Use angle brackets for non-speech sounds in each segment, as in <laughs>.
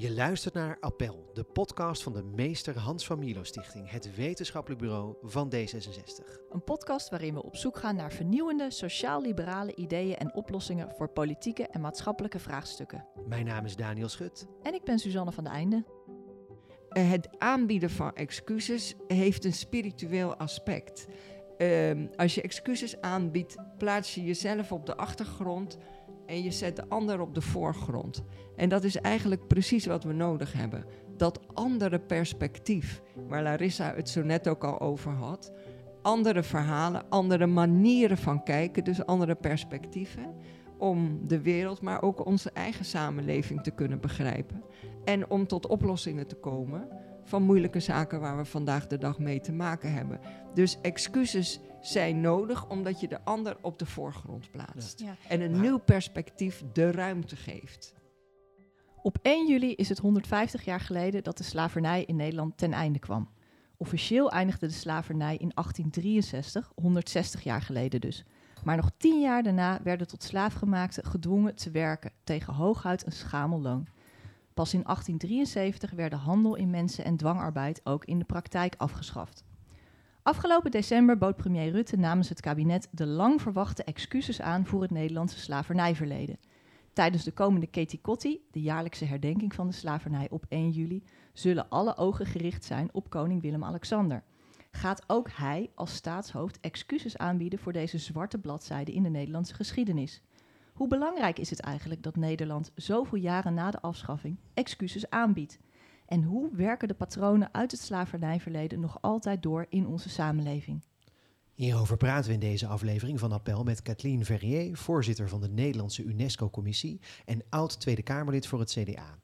Je luistert naar Appel, de podcast van de Meester Hans van Milo Stichting, het wetenschappelijk bureau van D66. Een podcast waarin we op zoek gaan naar vernieuwende, sociaal-liberale ideeën en oplossingen voor politieke en maatschappelijke vraagstukken. Mijn naam is Daniel Schut. En ik ben Suzanne van de Einde. Eh, Het aanbieden van excuses heeft een spiritueel aspect. Ehm, als je excuses aanbiedt, plaats je jezelf op de achtergrond en je zet de ander op de voorgrond. En dat is eigenlijk precies wat we nodig hebben. Dat andere perspectief, waar Larissa het zo net ook al over had. Andere verhalen, andere manieren van kijken, dus andere perspectieven. Om de wereld, maar ook onze eigen samenleving te kunnen begrijpen. En om tot oplossingen te komen van moeilijke zaken waar we vandaag de dag mee te maken hebben. Dus excuses zijn nodig omdat je de ander op de voorgrond plaatst. Ja. En een Maar- nieuw perspectief de ruimte geeft. Op 1 juli is het 150 jaar geleden dat de slavernij in Nederland ten einde kwam. Officieel eindigde de slavernij in 1863, 160 jaar geleden dus. Maar nog 10 jaar daarna werden tot slaafgemaakten gedwongen te werken tegen hooguit een schamel loon. Pas in 1873 werden handel in mensen en dwangarbeid ook in de praktijk afgeschaft. Afgelopen december bood premier Rutte namens het kabinet de lang verwachte excuses aan voor het Nederlandse slavernijverleden. Tijdens de komende Ketikotti, de jaarlijkse herdenking van de slavernij op 1 juli, zullen alle ogen gericht zijn op koning Willem-Alexander. Gaat ook hij als staatshoofd excuses aanbieden voor deze zwarte bladzijde in de Nederlandse geschiedenis? Hoe belangrijk is het eigenlijk dat Nederland zoveel jaren na de afschaffing excuses aanbiedt? En hoe werken de patronen uit het slavernijverleden nog altijd door in onze samenleving? Hierover praten we in deze aflevering van Appel met Kathleen Verrier, voorzitter van de Nederlandse UNESCO-commissie en oud Tweede Kamerlid voor het CDA.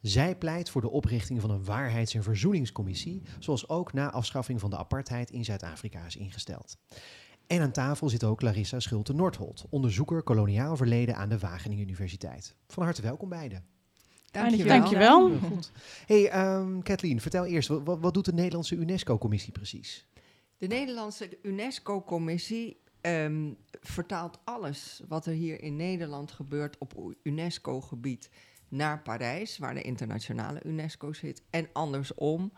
Zij pleit voor de oprichting van een waarheids- en verzoeningscommissie, zoals ook na afschaffing van de apartheid in Zuid-Afrika is ingesteld. En aan tafel zit ook Larissa Schulte-Nordholt, onderzoeker koloniaal verleden aan de Wageningen Universiteit. Van harte welkom beiden. Dat je Dankjewel. wel Dankjewel. Goed. Hey, ehm, Kathleen, vertel eerst, wat, wat- doet de Nederlandse UNESCO-commissie precies? De Nederlandse UNESCO-commissie ehm, vertaalt alles wat er hier in Nederland gebeurt op UNESCO-gebied naar Parijs, waar de internationale UNESCO zit. En andersom,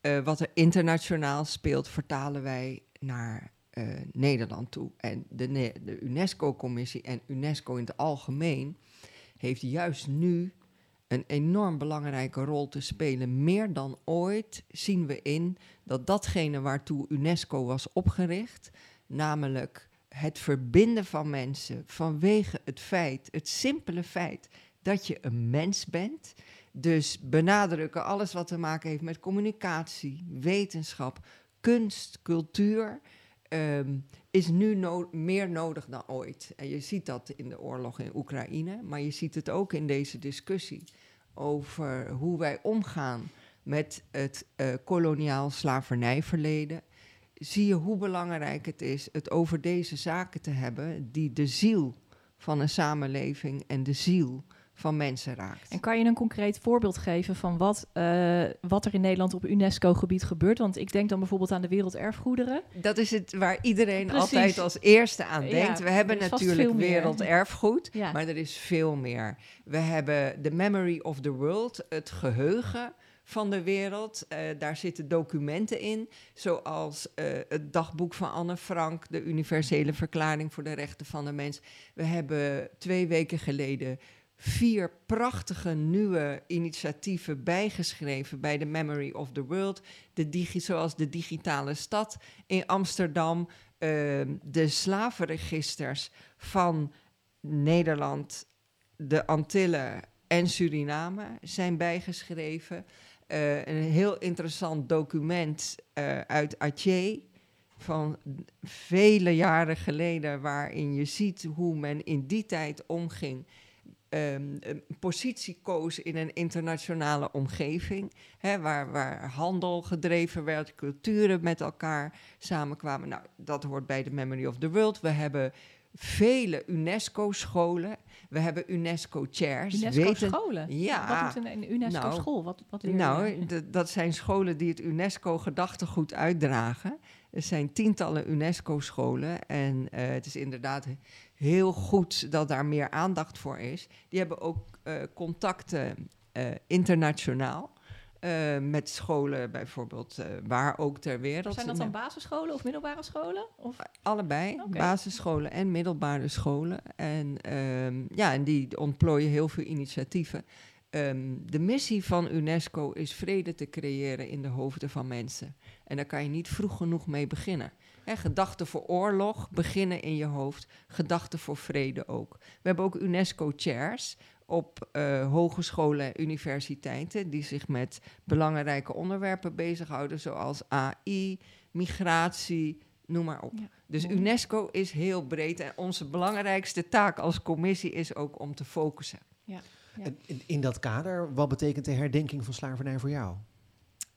eh, wat er internationaal speelt, vertalen wij naar eh, Nederland toe. En de, Ne- de UNESCO-commissie en UNESCO in het algemeen heeft juist nu een enorm belangrijke rol te spelen. Meer dan ooit zien we in dat datgene waartoe UNESCO was opgericht, namelijk het verbinden van mensen vanwege het feit, het simpele feit dat je een mens bent. Dus benadrukken alles wat te maken heeft met communicatie, wetenschap, kunst, cultuur. ehm, is nu meer nodig dan ooit. En je ziet dat in de oorlog in Oekraïne, maar je ziet het ook in deze discussie over hoe wij omgaan met het eh, koloniaal slavernijverleden. Zie je hoe belangrijk het is het over deze zaken te hebben die de ziel van een samenleving en de ziel van mensen raakt. En kan je een concreet voorbeeld geven van wat, eh, wat er in Nederland op UNESCO-gebied gebeurt? Want ik denk dan bijvoorbeeld aan de werelderfgoederen. Dat is het waar iedereen Precies. altijd als eerste aan Ja, denkt. We hebben natuurlijk werelderfgoed, Ja. maar er is veel meer. We hebben de memory of the world, het geheugen van de wereld. Eh, daar zitten documenten in, zoals eh, het dagboek van Anne Frank, de Universele Verklaring voor de Rechten van de Mens. We hebben twee weken geleden vier prachtige nieuwe initiatieven bijgeschreven bij de Memory of the World. De digi zoals de digitale stad in Amsterdam, ehm, de slavenregisters van Nederland, de Antillen en Suriname zijn bijgeschreven. Eh, een heel interessant document eh, uit Aceh van vele jaren geleden, waarin je ziet hoe men in die tijd omging. Ehm, een positie koos in een internationale omgeving, hè, waar, waar handel gedreven werd, culturen met elkaar samenkwamen. Nou, dat hoort bij de Memory of the World. We hebben vele UNESCO-scholen, we hebben UNESCO-chairs. UNESCO-scholen? Ja. Wat doet een, UNESCO-school? Wat, wat je? Nou, dat zijn scholen die het UNESCO-gedachtegoed uitdragen. Er zijn tientallen UNESCO-scholen en eh, het is inderdaad heel goed dat daar meer aandacht voor is. Die hebben ook eh, contacten eh, internationaal. Eh, met scholen bijvoorbeeld, waar ook ter wereld. Zijn dat dan basisscholen of middelbare scholen? Of? Allebei, basisscholen en middelbare scholen. En, ehm, ja, en die ontplooien heel veel initiatieven. Ehm, de missie van UNESCO is vrede te creëren in de hoofden van mensen. En daar kan je niet vroeg genoeg mee beginnen. Hè, gedachten voor oorlog beginnen in je hoofd, gedachten voor vrede ook. We hebben ook UNESCO-chairs op eh, hogescholen en universiteiten die zich met belangrijke onderwerpen bezighouden, zoals AI, migratie, noem maar op. Ja. Dus Mooi. UNESCO is heel breed en onze belangrijkste taak als commissie is ook om te focussen. Ja. En in, in dat kader, wat betekent de herdenking van slavernij voor jou?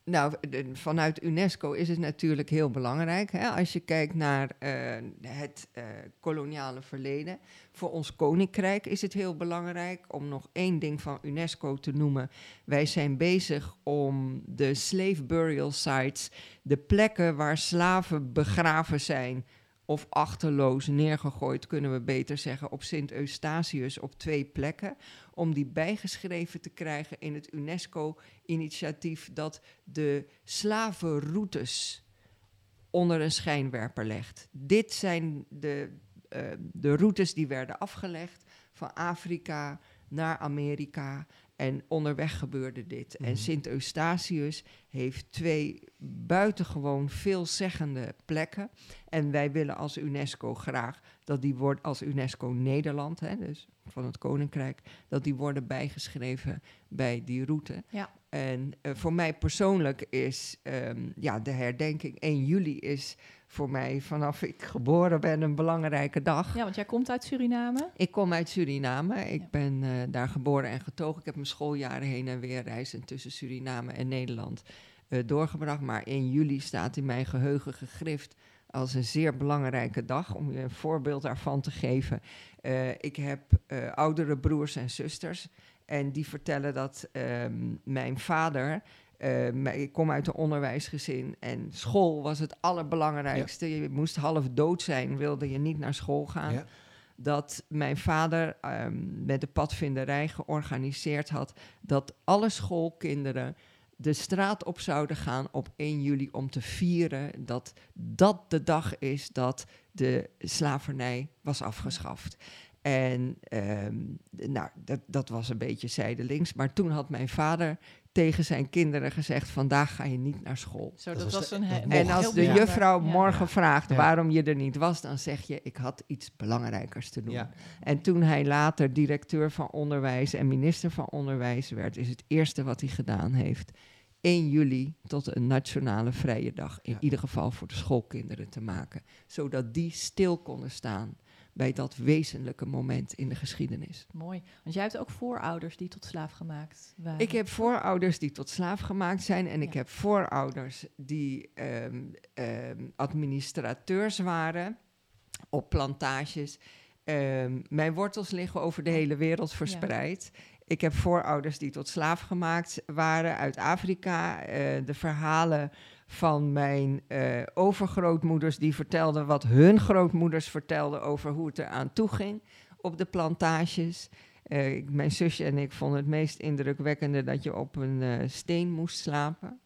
Nou, vanuit UNESCO is het natuurlijk heel belangrijk. Hè? Als je kijkt naar eh, het eh, koloniale verleden. Voor ons koninkrijk is het heel belangrijk om nog één ding van UNESCO te noemen. Wij zijn bezig om de slave burial sites, de plekken waar slaven begraven zijn of achterloos neergegooid, kunnen we beter zeggen, op Sint Eustatius op twee plekken. Om die bijgeschreven te krijgen in het UNESCO-initiatief dat de slavenroutes onder een schijnwerper legt. Dit zijn de, eh, de routes die werden afgelegd van Afrika naar Amerika. En onderweg gebeurde dit. Mhm. En Sint Eustatius heeft twee buitengewoon veelzeggende plekken. En wij willen als UNESCO graag dat die wordt als UNESCO Nederland, hè, dus van het Koninkrijk, dat die worden bijgeschreven bij die route. Ja. En eh, voor mij persoonlijk is ehm, ja, de herdenking 1 juli is voor mij vanaf ik geboren ben een belangrijke dag. ja, want jij komt uit Suriname. Ik kom uit Suriname. Ik Ja. ben eh, daar geboren en getogen. Ik heb mijn schooljaren heen en weer reizend tussen Suriname en Nederland eh, doorgebracht. Maar 1 juli staat in mijn geheugen gegrift als een zeer belangrijke dag. Om je een voorbeeld daarvan te geven. Eh, ik heb oudere broers en zusters. En die vertellen dat ehm, mijn vader. Eh, ik kom uit een onderwijsgezin en school was het allerbelangrijkste. Je moest half dood zijn, wilde je niet naar school gaan Ja. dat mijn vader ehm, met de padvinderij georganiseerd had dat alle schoolkinderen de straat op zouden gaan op 1 juli om te vieren dat dat de dag is dat de slavernij was afgeschaft. En ehm, nou, dat, dat was een beetje zijdelings. Maar toen had mijn vader tegen zijn kinderen gezegd: Vandaag ga je niet naar school. Zo, Dat dat, was een he-. En als de juffrouw Ja. morgen vraagt Ja. waarom je er niet was, dan zeg je: Ik had iets belangrijkers te doen. Ja. En toen hij later directeur van onderwijs en minister van onderwijs werd, is het eerste wat hij gedaan heeft 1 juli tot een nationale vrije dag, in Ja. ieder geval voor de schoolkinderen te maken, zodat die stil konden staan bij dat wezenlijke moment in de geschiedenis. Mooi. Want jij hebt ook voorouders die tot slaaf gemaakt waren. Ik heb voorouders die tot slaaf gemaakt zijn en ik heb voorouders die ehm, ehm, administrateurs waren op plantages. Ehm, mijn wortels liggen over de hele wereld verspreid. Ik heb voorouders die tot slaaf gemaakt waren uit Afrika. Eh, de verhalen van mijn eh, overgrootmoeders die vertelden wat hun grootmoeders vertelden over hoe het eraan toe ging op de plantages. Eh, mijn zusje en ik vonden het meest indrukwekkende dat je op een eh, steen moest slapen.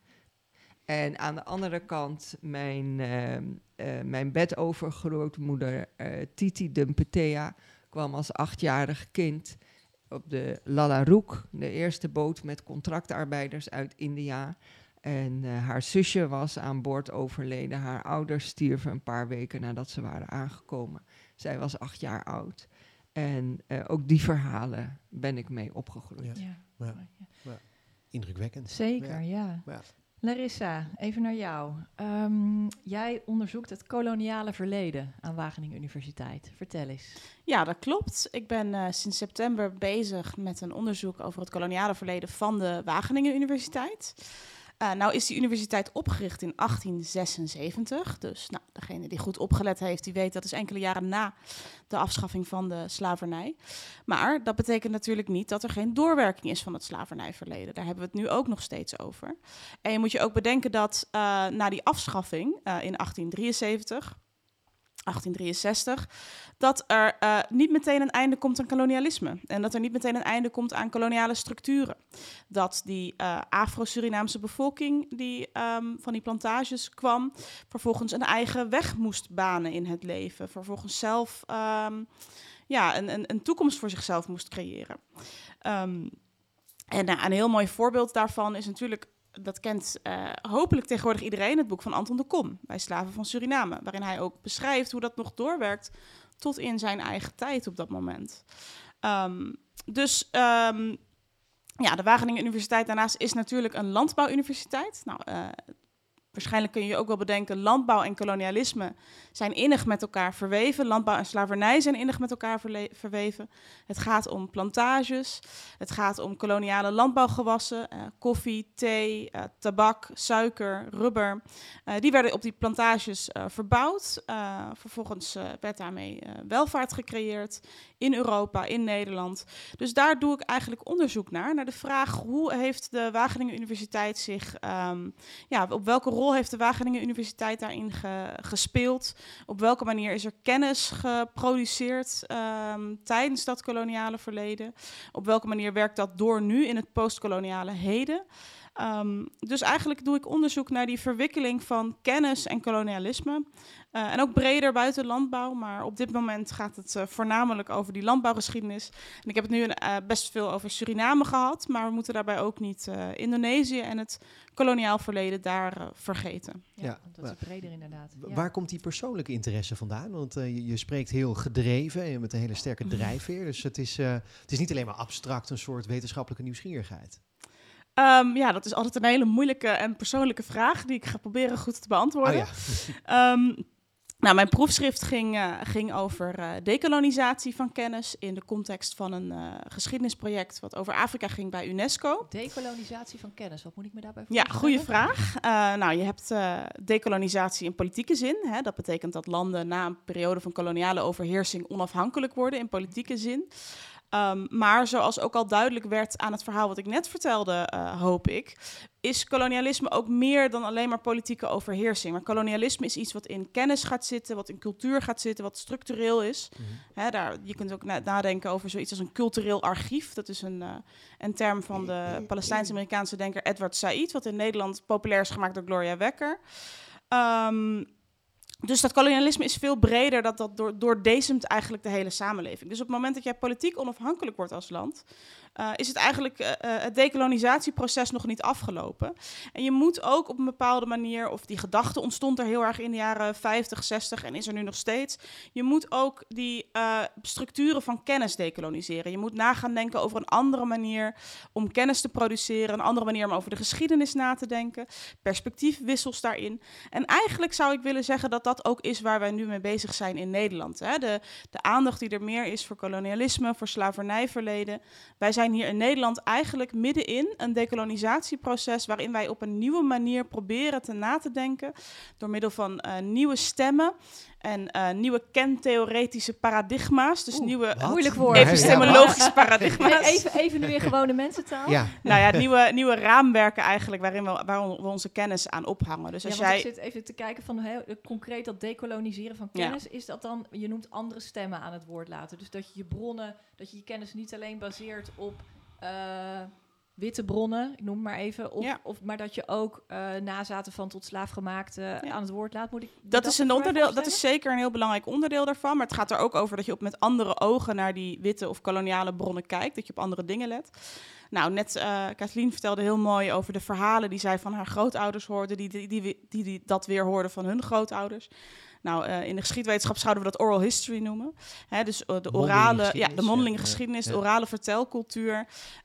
En aan de andere kant mijn, ehm, eh, mijn bedovergrootmoeder Titi Dumpetea kwam als achtjarig kind op de Lalaroek, de eerste boot met contractarbeiders uit India. En eh, haar zusje was aan boord overleden. Haar ouders stierven een paar weken nadat ze waren aangekomen. Zij was acht jaar oud. En eh, ook die verhalen ben ik mee opgegroeid. Ja. Ja. Indrukwekkend. Zeker, ja. Ja. Larissa, even naar jou. Ehm, jij onderzoekt het koloniale verleden aan Wageningen Universiteit. Vertel eens. Ja, dat klopt. Ik ben eh, sinds september bezig met een onderzoek over het koloniale verleden van de Wageningen Universiteit. Eh, nou is die universiteit opgericht in 1876. Dus nou, degene die goed opgelet heeft, die weet dat is enkele jaren na de afschaffing van de slavernij. Maar dat betekent natuurlijk niet dat er geen doorwerking is van het slavernijverleden. Daar hebben we het nu ook nog steeds over. En je moet je ook bedenken dat eh, na die afschaffing eh, in 1873 1863, dat er uh, niet meteen een einde komt aan kolonialisme. En dat er niet meteen een einde komt aan koloniale structuren. Dat die uh, Afro-Surinaamse bevolking die um, van die plantages kwam, vervolgens een eigen weg moest banen in het leven. Vervolgens zelf um, ja, een, een, een, toekomst voor zichzelf moest creëren. Um, en uh, een heel mooi voorbeeld daarvan is natuurlijk dat kent uh, hopelijk tegenwoordig iedereen, het boek van Anton de Kom bij Slaven van Suriname, waarin hij ook beschrijft hoe dat nog doorwerkt tot in zijn eigen tijd op dat moment. Um, dus um, ja, de Wageningen Universiteit daarnaast is natuurlijk een landbouwuniversiteit. Nou, uh, Waarschijnlijk kun je je ook wel bedenken, landbouw en kolonialisme zijn innig met elkaar verweven. Landbouw en slavernij zijn innig met elkaar verweven. Het gaat om plantages, het gaat om koloniale landbouwgewassen, uh, koffie, thee, uh, tabak, suiker, rubber. Uh, die werden op die plantages verbouwd. vervolgens werd daarmee welvaart gecreëerd in Europa, in Nederland. Dus daar doe ik eigenlijk onderzoek naar, naar de vraag hoe heeft de Wageningen Universiteit zich, um, ja, op welke rol heeft de Wageningen Universiteit daarin ge, gespeeld? Op welke manier is er kennis geproduceerd um, tijdens dat koloniale verleden? Op welke manier werkt dat door nu in het postkoloniale heden? Um, dus eigenlijk doe ik onderzoek naar die verwikkeling van kennis en kolonialisme. Uh, en ook breder buiten landbouw, maar op dit moment gaat het uh, voornamelijk over die landbouwgeschiedenis. En ik heb het nu uh, best veel over Suriname gehad, maar we moeten daarbij ook niet Indonesië en het koloniaal verleden daar vergeten. Ja, ja, dat is breder inderdaad. Ja. Waar komt die persoonlijke interesse vandaan? Want je, je, spreekt heel gedreven en met een hele sterke <laughs> drijfveer. Dus het is, het is niet alleen maar abstract een soort wetenschappelijke nieuwsgierigheid. Um, ja, dat is altijd een hele moeilijke en persoonlijke vraag die ik ga proberen goed te beantwoorden. Oh ja. um, <laughs> nou, mijn proefschrift ging, uh, ging over uh, decolonisatie van kennis in de context van een uh, geschiedenisproject wat over Afrika ging bij UNESCO. Decolonisatie van kennis, wat moet ik me daarbij voorstellen? Ja, goede vraag. nou, je hebt decolonisatie in politieke zin. Hè. Dat betekent dat landen na een periode van koloniale overheersing onafhankelijk worden in politieke zin. Um, maar zoals ook al duidelijk werd aan het verhaal wat ik net vertelde, uh, hoop ik, is kolonialisme ook meer dan alleen maar politieke overheersing. Maar kolonialisme is iets wat in kennis gaat zitten, wat in cultuur gaat zitten, wat structureel is. Mm -hmm. daar, je kunt ook na nadenken over zoiets als een cultureel archief. Dat is een, uh, een term van de Palestijns-Amerikaanse denker Edward Said, wat in Nederland populair is gemaakt door Gloria Wekker. Um, dus dat kolonialisme is veel breder, dat dat door, doordezemt eigenlijk de hele samenleving. Dus op het moment dat jij politiek onafhankelijk wordt als land, uh, is het eigenlijk uh, het decolonisatieproces nog niet afgelopen. En je moet ook op een bepaalde manier, of die gedachte ontstond er heel erg in de jaren 50, 60 en is er nu nog steeds. Je moet ook die structuren van kennis decoloniseren. Je moet nagaan denken over een andere manier om kennis te produceren, een andere manier om over de geschiedenis na te denken, perspectiefwissels daarin. En eigenlijk zou ik willen zeggen dat dat ook is waar wij nu mee bezig zijn in Nederland. Hè? De, de aandacht die er meer is voor kolonialisme, voor slavernijverleden. Wij zijn zijn hier in Nederland eigenlijk middenin een decolonisatieproces waarin wij op een nieuwe manier proberen te na te denken door middel van uh, nieuwe stemmen en uh, nieuwe kentheoretische paradigma's. Dus Oeh, nieuwe moeilijk woord. epistemologische <laughs> ja. paradigma's. Even, even nu in gewone mensentaal. Ja. Nou ja, <laughs> nieuwe, nieuwe raamwerken eigenlijk waarin we, waar we onze kennis aan ophangen. Dus als ja, jij... ik zit even te kijken van heel, concreet dat decoloniseren van kennis. Ja. Is dat dan, je noemt andere stemmen aan het woord laten. Dus dat je je bronnen, dat je je kennis niet alleen baseert op... Uh, witte bronnen, ik noem maar even, of, ja. of maar dat je ook uh, nazaten van tot slaafgemaakte ja. aan het woord laat. Moet ik dat, dat is een onderdeel, dat is zeker een heel belangrijk onderdeel daarvan, maar het gaat er ook over dat je op met andere ogen naar die witte of koloniale bronnen kijkt, dat je op andere dingen let. Nou, net uh, Kathleen vertelde heel mooi over de verhalen die zij van haar grootouders hoorde, die, die, die, die, die dat weer hoorden van hun grootouders. Nou, uh, in de geschiedwetenschap zouden we dat oral history noemen. Hè, dus uh, de orale, ja, de mondelinge ja, geschiedenis, ja. de orale vertelcultuur,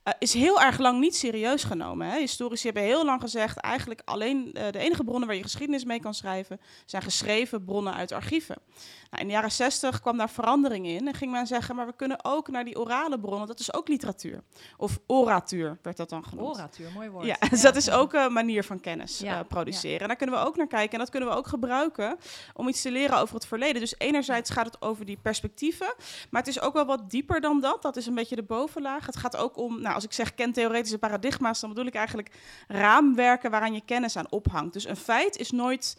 uh, is heel erg lang niet serieus genomen. Hè. Historici hebben heel lang gezegd, eigenlijk alleen de enige bronnen waar je geschiedenis mee kan schrijven, zijn geschreven bronnen uit archieven. Nou, in de jaren 60 kwam daar verandering in en ging men zeggen, maar we kunnen ook naar die orale bronnen, dat is ook literatuur. Of oratuur werd dat dan genoemd. Oratuur, mooi woord. Ja, <laughs> dus dat is ook een manier van kennis produceren. En daar kunnen we ook naar kijken en dat kunnen we ook gebruiken om iets te leren over het verleden. Dus enerzijds gaat het over die perspectieven, maar het is ook wel wat dieper dan dat. Dat is een beetje de bovenlaag. Het gaat ook om, nou, als ik zeg kentheoretische paradigma's, dan bedoel ik eigenlijk raamwerken waaraan je kennis aan ophangt. Dus een feit is nooit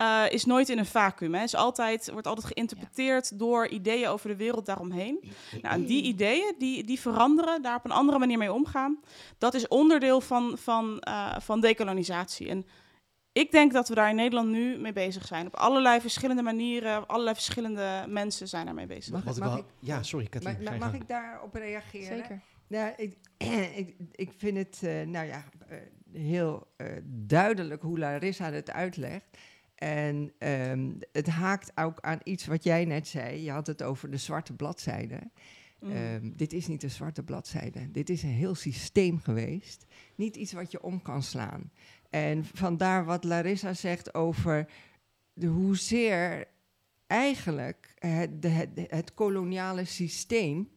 eh, is nooit in een vacuüm. Hè. Is altijd, wordt altijd geïnterpreteerd door ideeën over de wereld daaromheen. Nou, en die ideeën, die, die veranderen, daar op een andere manier mee omgaan. Dat is onderdeel van, van, eh, van decolonisatie. En ik denk dat we daar in Nederland nu mee bezig zijn. Op allerlei verschillende manieren, allerlei verschillende mensen zijn daarmee bezig. Mag, mag wel- ik, ja, sorry, Katrien. mag, je mag ik daarop reageren? Zeker. Nou, ik, <clears throat> ik, ik vind het, eh, nou ja, eh, heel eh, duidelijk hoe Larissa het uitlegt. En ehm, het haakt ook aan iets wat jij net zei. Je had het over de zwarte bladzijde. Mm. Ehm, dit is niet een zwarte bladzijde. Dit is een heel systeem geweest. Niet iets wat je om kan slaan. En vandaar wat Larissa zegt over de hoezeer eigenlijk de, het koloniale systeem,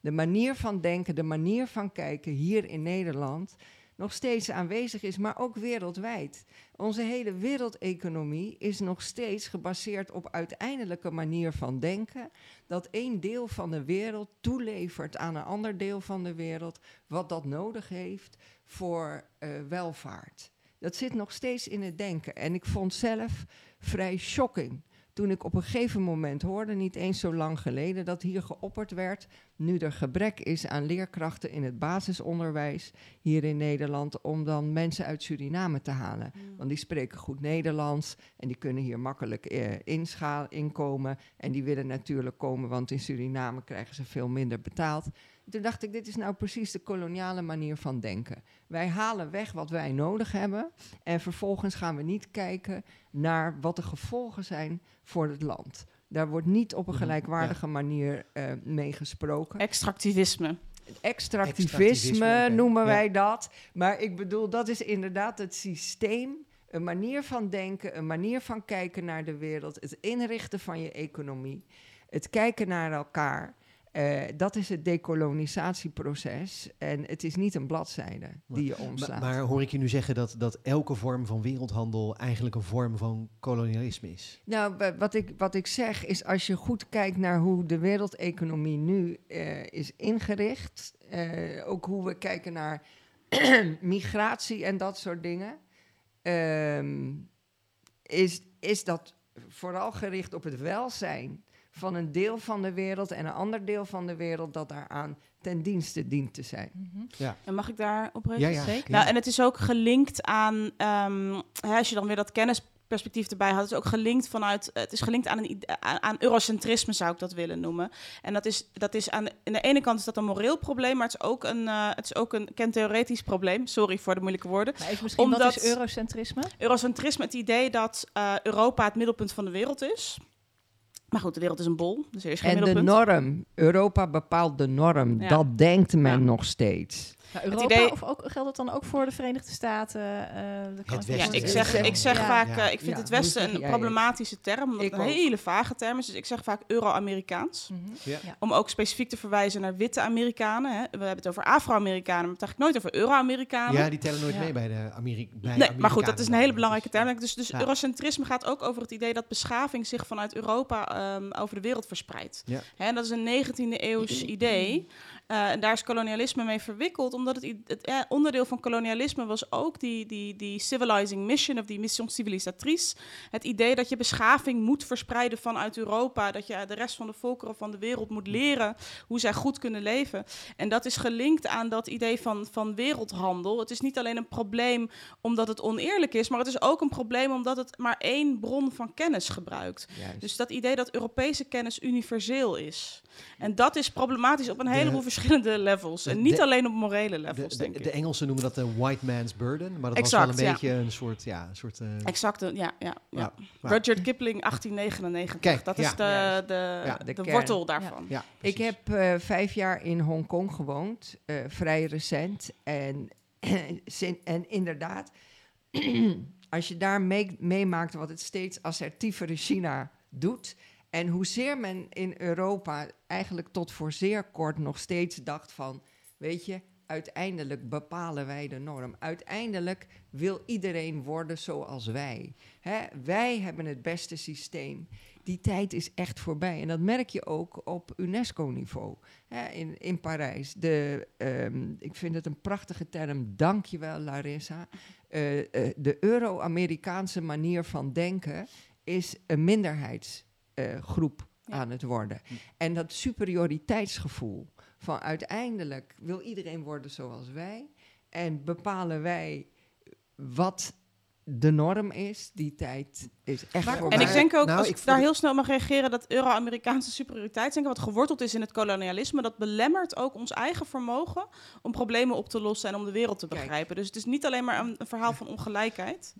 de manier van denken, de manier van kijken hier in Nederland nog steeds aanwezig is, maar ook wereldwijd. Onze hele wereldeconomie is nog steeds gebaseerd op uiteindelijke manier van denken, dat één deel van de wereld toelevert aan een ander deel van de wereld, wat dat nodig heeft voor eh, welvaart. Dat zit nog steeds in het denken. En ik vond zelf vrij shocking toen ik op een gegeven moment hoorde, niet eens zo lang geleden, dat hier geopperd werd, nu er gebrek is aan leerkrachten in het basisonderwijs hier in Nederland, om dan mensen uit Suriname te halen. Want die spreken goed Nederlands en die kunnen hier makkelijk eh, inkomen. En die willen natuurlijk komen, want in Suriname krijgen ze veel minder betaald. Toen dacht ik, dit is nou precies de koloniale manier van denken. Wij halen weg wat wij nodig hebben en vervolgens gaan we niet kijken naar wat de gevolgen zijn voor het land. Daar wordt niet op een Mhm, gelijkwaardige manier eh mee gesproken. Extractivisme. Extractivisme, noemen Ja. wij dat. Maar ik bedoel, dat is inderdaad het systeem. Een manier van denken, een manier van kijken naar de wereld. Het inrichten van je economie. Het kijken naar elkaar. Eh, dat is het decolonisatieproces. En het is niet een bladzijde die je Maar, omslaat. maar hoor ik je nu zeggen dat, dat elke vorm van wereldhandel eigenlijk een vorm van kolonialisme is? Nou, wa- wat ik, wat ik zeg is als je goed kijkt naar hoe de wereldeconomie nu eh, is ingericht, eh, ook hoe we kijken naar <clears throat> migratie en dat soort dingen, ehm, is, is dat vooral gericht op het welzijn van een deel van de wereld en een ander deel van de wereld dat daaraan ten dienste dient te zijn. Mhm. En mag ik daar op Ja, reageren? ja. Zeker. Nou, en het is ook gelinkt aan, ehm, hè, als je dan weer dat kennisperspectief erbij had, het is ook gelinkt vanuit, het is gelinkt aan, een, aan, aan eurocentrisme zou ik dat willen noemen. En dat is, dat is aan, aan de ene kant is dat een moreel probleem, maar het is ook een, eh, het is ook een kentheoretisch probleem. Sorry voor de moeilijke woorden. Maar even misschien, wat Omdat- is eurocentrisme? Eurocentrisme, het idee dat eh, Europa het middelpunt van de wereld is. Maar goed, de wereld is een bol, dus er is geen En de middelpunt. norm, Europa bepaalt de norm, Ja. dat denkt men nog steeds. Nou, Europa, idee- of ook, geldt dat dan ook voor de Verenigde Staten? eh, Het me Ja, Westen. ik zeg, ik zeg Ja. vaak, eh, ik vind Ja, het Westen een problematische term, omdat Ik het een ook. hele vage term is. Dus ik zeg vaak Euro-Amerikaans. Mhm. Om ook specifiek te verwijzen naar witte Amerikanen. Hè. We hebben het over Afro-Amerikanen, maar het eigenlijk nooit over Euro-Amerikanen. Ja, die tellen nooit Ja. mee bij de Ameri bij Nee, maar goed, dat is een hele Amerikanen. belangrijke Dus, term. Dus, dus Ja. eurocentrisme gaat ook over het idee dat beschaving zich vanuit Europa ehm, over de wereld verspreidt. Ja. Hè, en dat is een 19e eeuws idee. Eh, en daar is kolonialisme mee verwikkeld, omdat het, het eh, onderdeel van kolonialisme was ook die, die, die civilizing mission of die mission civilisatrice. Het idee dat je beschaving moet verspreiden vanuit Europa, dat je de rest van de volkeren van de wereld moet leren hoe zij goed kunnen leven. En dat is gelinkt aan dat idee van, van wereldhandel. Het is niet alleen een probleem omdat het oneerlijk is, maar het is ook een probleem omdat het maar één bron van kennis gebruikt. Juist. Dus dat idee dat Europese kennis universeel is. En dat is problematisch op een De- heleboel verschillende levels. de- en niet de- alleen op morele De, levels, de, denk de ik. Engelsen noemen dat de white man's burden, maar dat Exact, was wel een ja. beetje een soort, ja, een soort Exact, ja, ja, ja. Rudyard Kipling, 1899. Kijk, dat ja. is de, de, Ja, de, de kern. wortel daarvan. ja, Ik heb eh, vijf jaar in Hongkong gewoond, eh, vrij recent. En, <clears throat> en inderdaad, <clears throat> als je daar mee- meemaakt wat het steeds assertievere China doet. En hoezeer men in Europa eigenlijk tot voor zeer kort nog steeds dacht van, weet je, uiteindelijk bepalen wij de norm. Uiteindelijk wil iedereen worden zoals wij. Hè? Wij hebben het beste systeem. Die tijd is echt voorbij. En dat merk je ook op UNESCO-niveau in, in Parijs. De, ehm, ik vind het een prachtige term. Dankjewel, Larissa. Eh, eh, de Euro-Amerikaanse manier van denken is een minderheidsgroep Ja. aan het worden. Hm. En dat superioriteitsgevoel van uiteindelijk wil iedereen worden zoals wij. En bepalen wij wat de norm is. Die tijd is echt Maar- voorbij. En ik denk ook, Nou, als ik ik daar heel snel mag reageren, dat Euro-Amerikaanse superioriteitsdenken, wat geworteld is in het kolonialisme, dat belemmert ook ons eigen vermogen om problemen op te lossen en om de wereld te Kijk. begrijpen. Dus het is niet alleen maar een, een verhaal van ongelijkheid.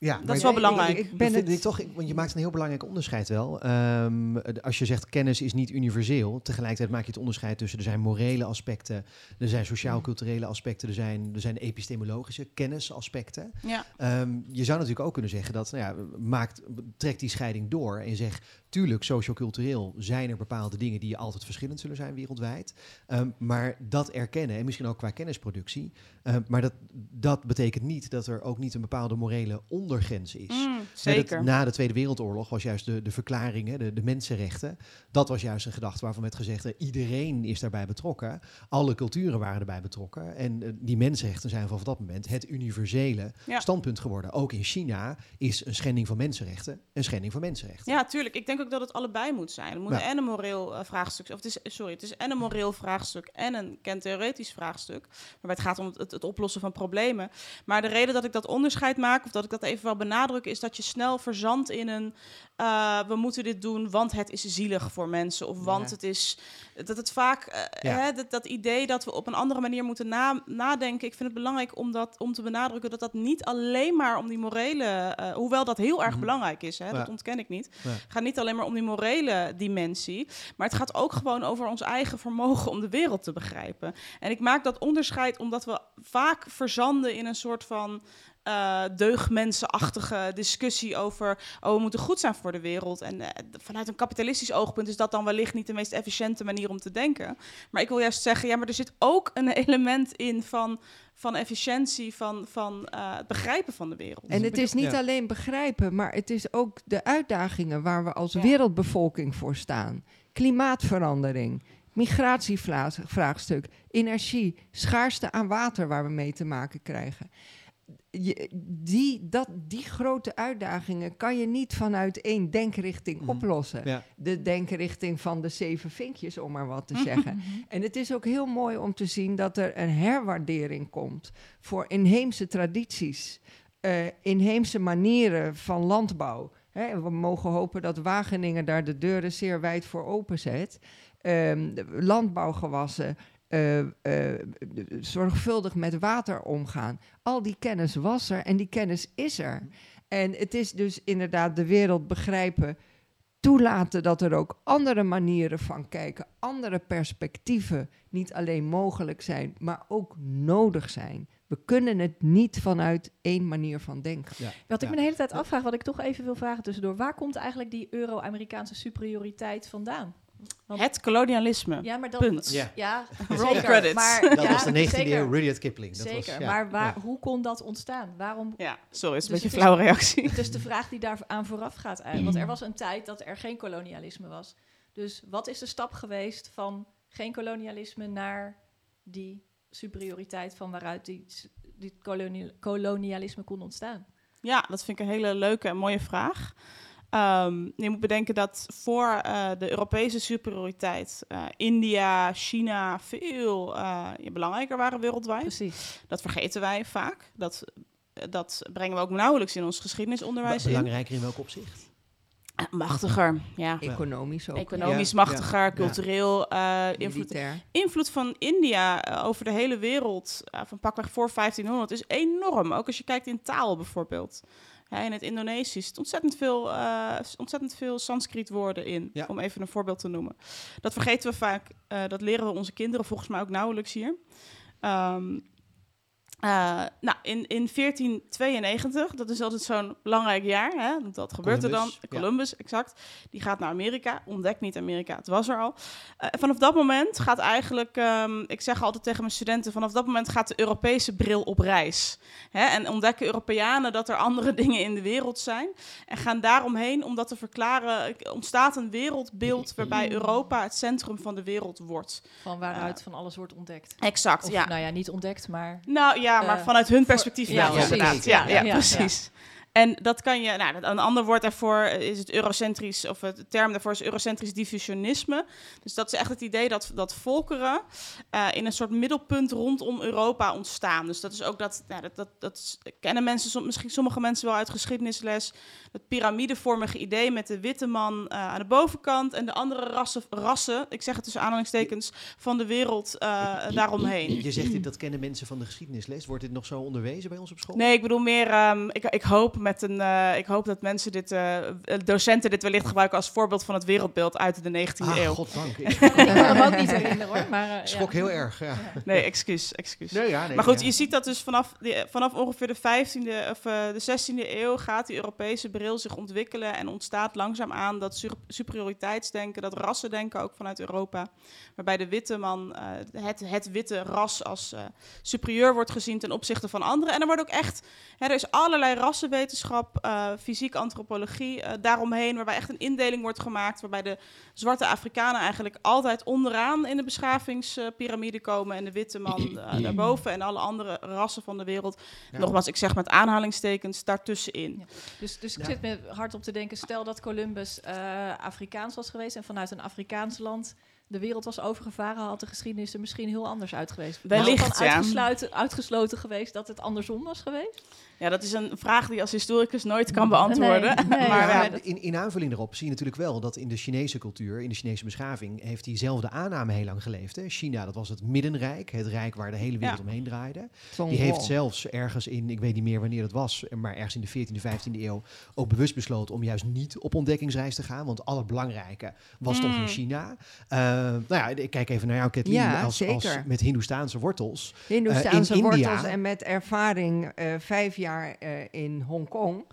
Ja, Dat maar is wel belangrijk. Ik, ben het- ik toch, ik- want je maakt een heel belangrijk onderscheid wel. Ehm, als je zegt kennis is niet universeel, tegelijkertijd maak je het onderscheid tussen er zijn morele aspecten, er zijn sociaal-culturele aspecten, er zijn, er zijn epistemologische kennisaspecten. Ja. Ehm, je zou natuurlijk ook kunnen zeggen dat, nou ja, maakt, trek die scheiding door en zeg, tuurlijk, sociocultureel zijn er bepaalde dingen die altijd verschillend zullen zijn wereldwijd. Ehm, maar dat erkennen, en misschien ook qua kennisproductie, ehm, maar dat, dat betekent niet dat er ook niet een bepaalde morele ondergrens is. Mm, dat zeker. na de Tweede Wereldoorlog was juist de, de verklaring, hè, de, de mensenrechten. Dat was juist een gedachte waarvan werd gezegd: hè, iedereen is daarbij betrokken. Alle culturen waren erbij betrokken. En eh, die mensenrechten zijn vanaf dat moment het universele Ja. standpunt geworden. Ook in China is een schending van mensenrechten een schending van mensenrechten. Ja, tuurlijk. Ik denk ook dat het allebei moet zijn. Het moet Ja. en een moreel eh, vraagstuk, of het is, sorry, het is en een moreel vraagstuk en een kentheoretisch vraagstuk. Waarbij het gaat om het, het oplossen van problemen. Maar de reden dat ik dat onderscheid maak, of dat ik dat even wel benadruk, is dat je snel verzandt in een eh, we moeten dit doen, want het is zielig voor mensen. Of want Ja. het is dat het vaak eh, Ja. hè, dat, dat idee dat we op een andere manier moeten na, nadenken. Ik vind het belangrijk om, dat, om te benadrukken dat dat niet alleen maar om die morele, eh, hoewel dat heel erg Mhm. belangrijk is, hè, dat ontken ik niet. Gaat niet alleen maar om die morele dimensie, maar het gaat ook gewoon over ons eigen vermogen om de wereld te begrijpen. En ik maak dat onderscheid omdat we vaak verzanden in een soort van eh deugdmensenachtige discussie over, oh, we moeten goed zijn voor de wereld. En eh, vanuit een kapitalistisch oogpunt is dat dan wellicht niet de meest efficiënte manier om te denken. Maar ik wil juist zeggen, ja, maar er zit ook een <laughs> element in van, van efficiëntie, van, van eh, het begrijpen van de wereld. En het is niet Ja. alleen begrijpen, maar het is ook de uitdagingen waar we als Ja. wereldbevolking voor staan. Klimaatverandering, migratievraagstuk, energie, schaarste aan water waar we mee te maken krijgen. Je, die, dat, die grote uitdagingen kan je niet vanuit één denkrichting Mhm. oplossen. Ja. De denkrichting van de zeven vinkjes, om maar wat te zeggen. En het is ook heel mooi om te zien dat er een herwaardering komt voor inheemse tradities, eh, inheemse manieren van landbouw. Hè, we mogen hopen dat Wageningen daar de deuren zeer wijd voor openzet. De landbouwgewassen, eh, eh, zorgvuldig met water omgaan. Al die kennis was er en die kennis is er. En het is dus inderdaad de wereld begrijpen toelaten dat er ook andere manieren van kijken, andere perspectieven niet alleen mogelijk zijn, maar ook nodig zijn. We kunnen het niet vanuit één manier van denken. Ja. Wat ik Ja. me de hele tijd afvraag, wat ik toch even wil vragen tussendoor. Waar komt eigenlijk die Euro-Amerikaanse superioriteit vandaan? Want- Het kolonialisme. Ja, maar dat... Punt. Ja. Ja, <laughs> zeker. credits. Maar, Dat ja, was de 19e zeker. eeuw Rudyard Kipling. Dat Zeker, was, ja, maar waar, ja. hoe kon dat ontstaan? Waarom? Ja, sorry, het is een Dus beetje een flauwe reactie. Het is de vraag die daar aan vooraf gaat. eigenlijk. Want er was een tijd dat er geen kolonialisme was. Dus wat is de stap geweest van geen kolonialisme naar die superioriteit van waaruit die, die koloni- kolonialisme kon ontstaan? Ja, dat vind ik een hele leuke en mooie vraag. Ehm, je moet bedenken dat voor eh, de Europese superioriteit eh, India, China veel eh, ja, belangrijker waren wereldwijd. Precies. Dat vergeten wij vaak. Dat, dat brengen we ook nauwelijks in ons geschiedenisonderwijs in. Belangrijker in welk opzicht? Machtiger, ja. Economisch ook. Economisch Ja, machtiger, ja. cultureel eh, invloed. Militair. invloed van India over de hele wereld, van pakweg voor 1500, is enorm. Ook als je kijkt in taal bijvoorbeeld. In het Indonesisch zit ontzettend veel, eh, ontzettend veel Sanskriet-woorden in, Ja. om even een voorbeeld te noemen. Dat vergeten we vaak, eh, dat leren we onze kinderen volgens mij ook nauwelijks hier. Ehm, eh, nou, in, in 1492, dat is altijd zo'n belangrijk jaar, hè? want dat gebeurt er dan. Columbus, ja. Exact. Die gaat naar Amerika, ontdekt niet Amerika, het was er al. Eh, vanaf dat moment gaat eigenlijk, ehm, ik zeg altijd tegen mijn studenten, vanaf dat moment gaat de Europese bril op reis. Hè? En ontdekken Europeanen dat er andere <laughs> dingen in de wereld zijn. En gaan daaromheen, om dat te verklaren, ontstaat een wereldbeeld waarbij Europa het centrum van de wereld wordt. Van waaruit van alles wordt ontdekt. Exact, Of, ja. nou ja, niet ontdekt, maar... Nou ja, maar Eh, vanuit hun perspectief ja, wel, inderdaad. Ja, Ja, ja, ja, precies. En dat kan je, nou, een ander woord daarvoor is het eurocentrisch, of het term daarvoor is eurocentrisch diffusionisme. Dus dat is echt het idee dat, dat volkeren uh, in een soort middelpunt rondom Europa ontstaan. Dus dat is ook dat, nou, dat, dat, dat kennen mensen, misschien sommige mensen wel uit geschiedenisles, het piramidevormige idee met de witte man uh, aan de bovenkant en de andere rassen, rassen ik zeg het tussen aanhalingstekens, van de wereld uh, daaromheen. Je zegt dit, dat kennen mensen van de geschiedenisles. Wordt dit nog zo onderwezen bij ons op school? Nee, ik bedoel meer, um, ik, ik hoop met een, uh, ik hoop dat mensen dit, uh, docenten dit wellicht gebruiken als voorbeeld van het wereldbeeld uit de 19e ah, eeuw. goddank. <laughs> Ik schrok hem ook niet herinneren hoor. Maar, uh, schrok ja. heel erg, ja. Nee, excuus, excuus. Nee, ja, nee, maar goed, ja. je ziet dat dus vanaf, die, vanaf ongeveer de 15e of de 16e eeuw gaat die Europese bril zich ontwikkelen en ontstaat langzaamaan dat su superioriteitsdenken, dat rassendenken ook vanuit Europa, waarbij de witte man, het, het witte ras als superieur wordt gezien ten opzichte van anderen. En er wordt ook echt, hè, er is allerlei rassenwetenschap, uh, fysiek antropologie uh, daaromheen, waarbij echt een indeling wordt gemaakt, waarbij de zwarte Afrikanen eigenlijk altijd onderaan in de beschavingspyramide komen en de witte man uh, <clears throat> daarboven en alle andere rassen van de wereld. Ja. Nogmaals, ik zeg met aanhalingstekens daartussenin. Ja. Dus, dus ik zit me hard op te denken, stel dat Columbus Afrikaans was geweest en vanuit een Afrikaans land de wereld was overgevaren, had de geschiedenis er misschien heel anders uit geweest. Wellicht, ja. Uitgesloten, uitgesloten geweest dat het andersom was geweest? Ja, dat is een vraag die je als historicus nooit kan beantwoorden. Nee, nee, <laughs> maar ja, in, in aanvulling erop zie je natuurlijk wel dat in de Chinese cultuur, in de Chinese beschaving, heeft diezelfde aanname heel lang geleefd. Hè? China, dat was het middenrijk, het rijk waar de hele wereld Ja. omheen draaide. Die heeft zelfs ergens in, ik weet niet meer wanneer dat was, maar ergens in de 14e, 15e eeuw ook bewust besloten om juist niet op ontdekkingsreis te gaan, want het allerbelangrijke was toch Mm. in China. Eh, nou ja, ik kijk even naar jou, Kathleen, Ja, als, als met Hindoestaanse wortels. Hindoestaanse in India- wortels en met ervaring eh, vijf jaar eh, in Hongkong.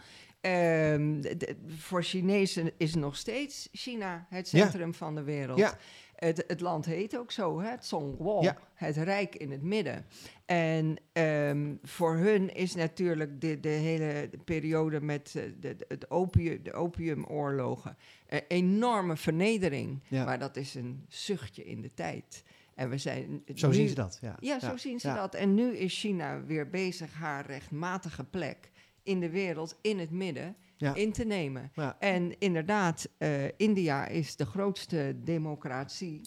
D- voor Chinezen is nog steeds China het Ja. centrum van de wereld. Ja. Het, het land heet ook zo, hè? het Zhongguo, Ja. het rijk in het midden. En ehm, voor hun is natuurlijk de, de hele periode met eh, de, de, het opium, de opiumoorlogen een enorme vernedering. Ja. Maar dat is een zuchtje in de tijd. En we zijn Zo nu- zien ze dat. Ja, ja, zo zien ze ja. dat. En nu is China weer bezig haar rechtmatige plek in de wereld, in het midden, Ja. in te nemen. En inderdaad, eh, India is de grootste democratie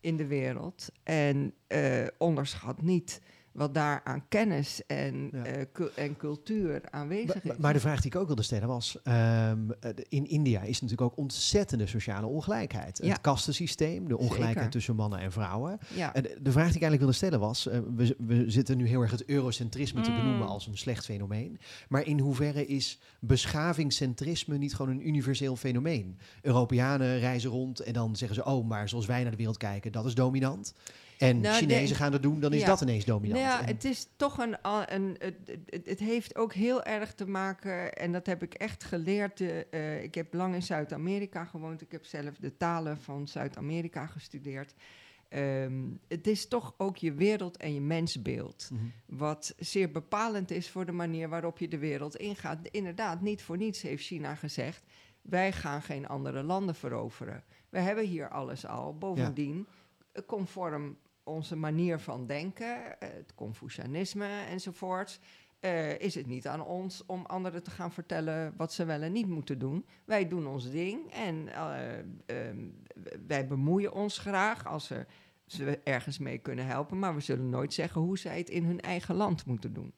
in de wereld. En eh, onderschat niet wat daar aan kennis en, Ja. eh, cu- en cultuur aanwezig Maar, is. maar de vraag die ik ook wilde stellen was: ehm, eh, in India is natuurlijk ook ontzettende sociale ongelijkheid. Ja. Het kastensysteem, de ongelijkheid Zeker. tussen mannen en vrouwen. ja. En de, de vraag die ik eigenlijk wilde stellen was: eh, we, we zitten nu heel erg het eurocentrisme te Mm. benoemen als een slecht fenomeen. Maar in hoeverre is beschavingscentrisme niet gewoon een universeel fenomeen? Europeanen reizen rond en dan zeggen ze: oh, maar zoals wij naar de wereld kijken, dat is dominant. En Nou, Chinezen nee. gaan dat doen, dan is Ja. dat ineens dominant. Nou ja, het is toch een. een het, het, heeft ook heel erg te maken, en dat heb ik echt geleerd. eh, ik heb lang in Zuid-Amerika gewoond. Ik heb zelf de talen van Zuid-Amerika gestudeerd. Ehm, het is toch ook je wereld en je mensbeeld. Mhm. Wat zeer bepalend is voor de manier waarop je de wereld ingaat. Inderdaad, niet voor niets heeft China gezegd: wij gaan geen andere landen veroveren. We hebben hier alles al. Bovendien, eh, conform onze manier van denken, eh, het Confucianisme enzovoort, eh, is het niet aan ons om anderen te gaan vertellen wat ze wel en niet moeten doen. Wij doen ons ding en eh, ehm, wij bemoeien ons graag als er ze ergens mee kunnen helpen, maar we zullen nooit zeggen hoe zij het in hun eigen land moeten doen.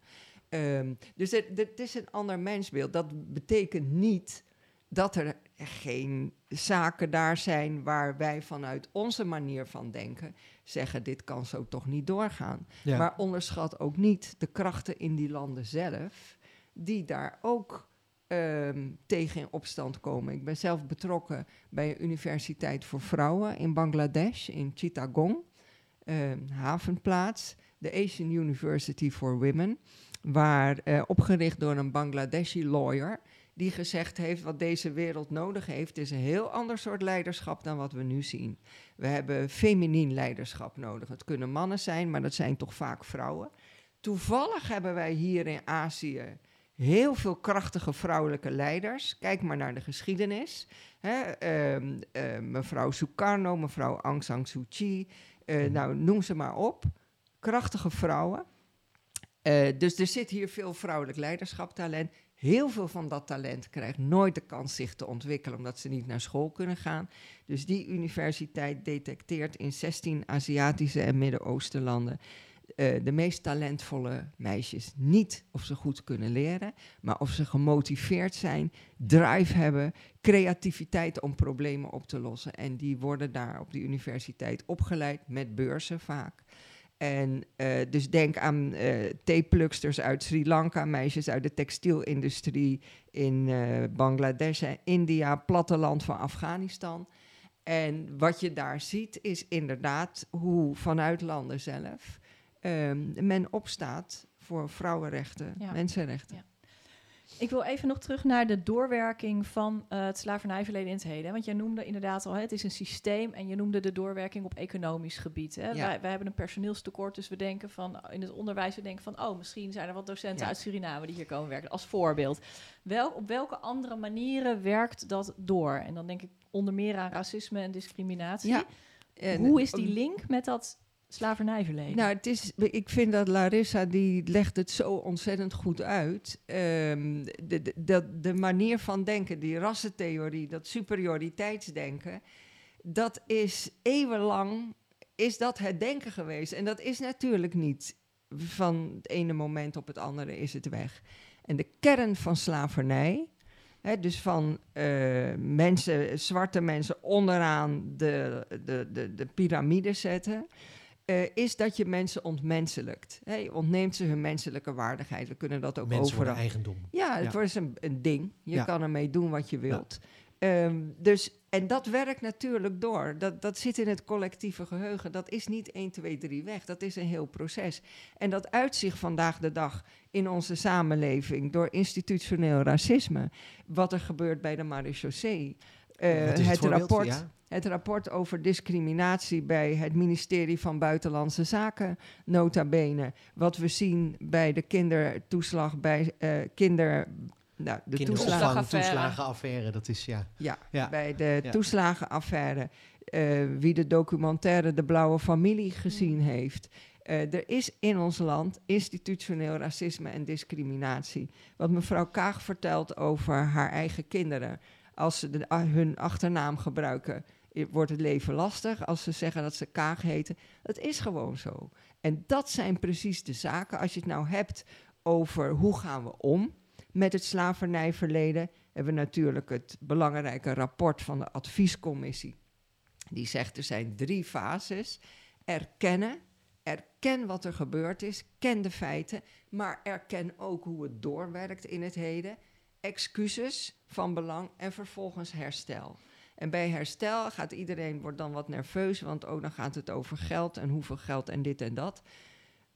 Ehm, dus het, het is een ander mensbeeld. Dat betekent niet dat er geen zaken daar zijn waar wij vanuit onze manier van denken zeggen: dit kan zo toch niet doorgaan. Ja. Maar onderschat ook niet de krachten in die landen zelf, die daar ook ehm, tegen in opstand komen. Ik ben zelf betrokken bij een universiteit voor vrouwen in Bangladesh, in Chittagong, een havenplaats, de Asian University for Women, waar eh, opgericht door een Bangladeshi lawyer. Die gezegd heeft wat deze wereld nodig heeft, is een heel ander soort leiderschap dan wat we nu zien. We hebben feminien leiderschap nodig. Het kunnen mannen zijn, maar dat zijn toch vaak vrouwen. Toevallig hebben wij hier in Azië heel veel krachtige vrouwelijke leiders. Kijk maar naar de geschiedenis. Hè, ehm, eh, mevrouw Sukarno, mevrouw Aung San Suu Kyi, eh, nou noem ze maar op. Krachtige vrouwen. Eh, dus er zit hier veel vrouwelijk leiderschaptalent. Heel veel van dat talent krijgt nooit de kans zich te ontwikkelen, omdat ze niet naar school kunnen gaan. Dus die universiteit detecteert in 16 Aziatische en Midden-Oostenlanden uh, de meest talentvolle meisjes niet of ze goed kunnen leren, maar of ze gemotiveerd zijn, drive hebben, creativiteit om problemen op te lossen. En die worden daar op die universiteit opgeleid met beurzen vaak. En uh, dus denk aan uh, theepluksters uit Sri Lanka, meisjes uit de textielindustrie in Bangladesh, India, platteland van Afghanistan. En wat je daar ziet is inderdaad hoe vanuit landen zelf um, men opstaat voor vrouwenrechten, mensenrechten. Ja. Ik wil even nog terug naar de doorwerking van uh, het slavernijverleden in het heden. Want jij noemde inderdaad al, hè, het is een systeem en je noemde de doorwerking op economisch gebied. Hè. Wij, wij, hebben een personeelstekort, dus we denken van in het onderwijs, we denken van, oh, misschien zijn er wat docenten uit Suriname die hier komen werken, als voorbeeld. Wel, op welke andere manieren werkt dat door? En dan denk ik onder meer aan racisme en discriminatie. Hoe is die link met dat slavernijverleden? Nou, het is, ik vind dat Larissa, die legt het zo ontzettend goed uit. Um, de, de, de, manier van denken, die rassentheorie, dat superioriteitsdenken, dat is eeuwenlang, is dat het denken geweest. En dat is natuurlijk niet van het ene moment op het andere is het weg. En de kern van slavernij, Hè, dus van uh, mensen, zwarte mensen onderaan de, de, de, de piramide zetten. Uh, is dat je mensen ontmenselijkt. Hey, je ontneemt ze hun menselijke waardigheid. We kunnen dat ook mensen overal. eigendom. Ja, het ja. wordt een, een ding. Je ja. kan ermee doen wat je wilt. Ja. Um, dus, en dat werkt natuurlijk door. Dat, dat zit in het collectieve geheugen. Dat is niet 1, 2, 3 weg. Dat is een heel proces. En dat uitzicht vandaag de dag in onze samenleving door institutioneel racisme. Wat er gebeurt bij de marechaussee. Uh, het, het rapport het rapport over discriminatie bij het ministerie van Buitenlandse Zaken, nota bene. Wat we zien bij de kindertoeslag, bij uh, kinder... Nou, de toeslagenaffaire, dat is ja. Ja, ja. bij de ja. toeslagenaffaire. Uh, wie de documentaire De Blauwe Familie gezien mm. heeft. Uh, er is in ons land institutioneel racisme en discriminatie. Wat mevrouw Kaag vertelt over haar eigen kinderen. Als ze de, hun achternaam gebruiken, wordt het leven lastig als ze zeggen dat ze Kaag heten. Het is gewoon zo. En dat zijn precies de zaken. Als je het nou hebt over hoe gaan we om met het slavernijverleden, hebben we natuurlijk het belangrijke rapport van de adviescommissie. Die zegt er zijn drie fases. Erkennen, erken wat er gebeurd is, ken de feiten, maar erken ook hoe het doorwerkt in het heden. Excuses van belang en vervolgens herstel. En bij herstel gaat iedereen, wordt dan wat nerveus, want ook dan gaat het over geld en hoeveel geld en dit en dat.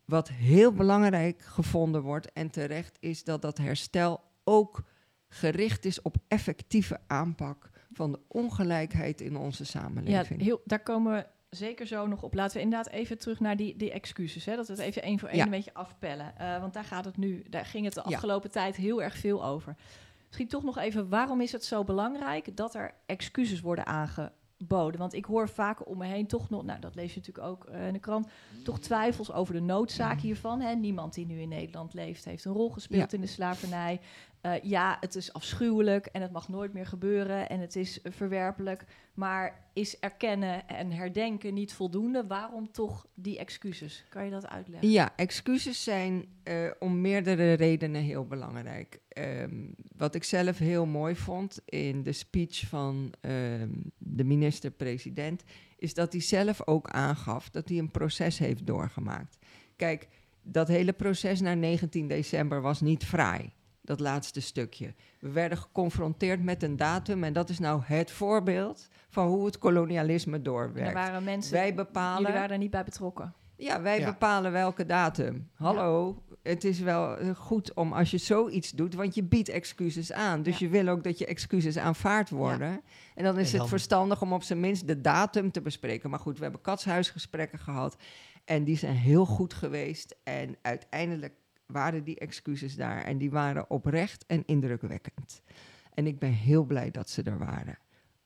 Wat heel belangrijk gevonden wordt en terecht is dat dat herstel ook gericht is op effectieve aanpak van de ongelijkheid in onze samenleving. Ja, heel, daar komen we zeker zo nog op. Laten we inderdaad even terug naar die, die excuses. Hè? Dat we het even één voor één een beetje afpellen. Uh, want daar gaat het nu, daar ging het de afgelopen ja. tijd heel erg veel over. Misschien toch nog even, waarom is het zo belangrijk dat er excuses worden aangeboden? Want ik hoor vaak om me heen toch nog, nou dat lees je natuurlijk ook uh, in de krant, toch twijfels over de noodzaak hiervan. Hè? Niemand die nu in Nederland leeft heeft een rol gespeeld ja. in de slavernij. Uh, ja, het is afschuwelijk en het mag nooit meer gebeuren en het is verwerpelijk. Maar is erkennen en herdenken niet voldoende? Waarom toch die excuses? Kan je dat uitleggen? Ja, excuses zijn uh, om meerdere redenen heel belangrijk. Um, wat ik zelf heel mooi vond in de speech van um, de minister-president, is dat hij zelf ook aangaf dat hij een proces heeft doorgemaakt. Kijk, dat hele proces naar 19 december was niet fraai dat laatste stukje. We werden geconfronteerd met een datum en dat is nou het voorbeeld van hoe het kolonialisme doorwerkt. Er waren mensen, wij bepalen, jullie waren er niet bij betrokken. Ja, wij bepalen welke datum. Hallo, ja. Het is wel eh, goed om als je zoiets doet, want je biedt excuses aan. Dus ja. je wil ook dat je excuses aanvaard worden. En dan is en dan... het verstandig om op zijn minst de datum te bespreken. Maar goed, we hebben katshuisgesprekken gehad en die zijn heel goed geweest. En uiteindelijk waren die excuses daar. En die waren oprecht en indrukwekkend. En ik ben heel blij dat ze er waren.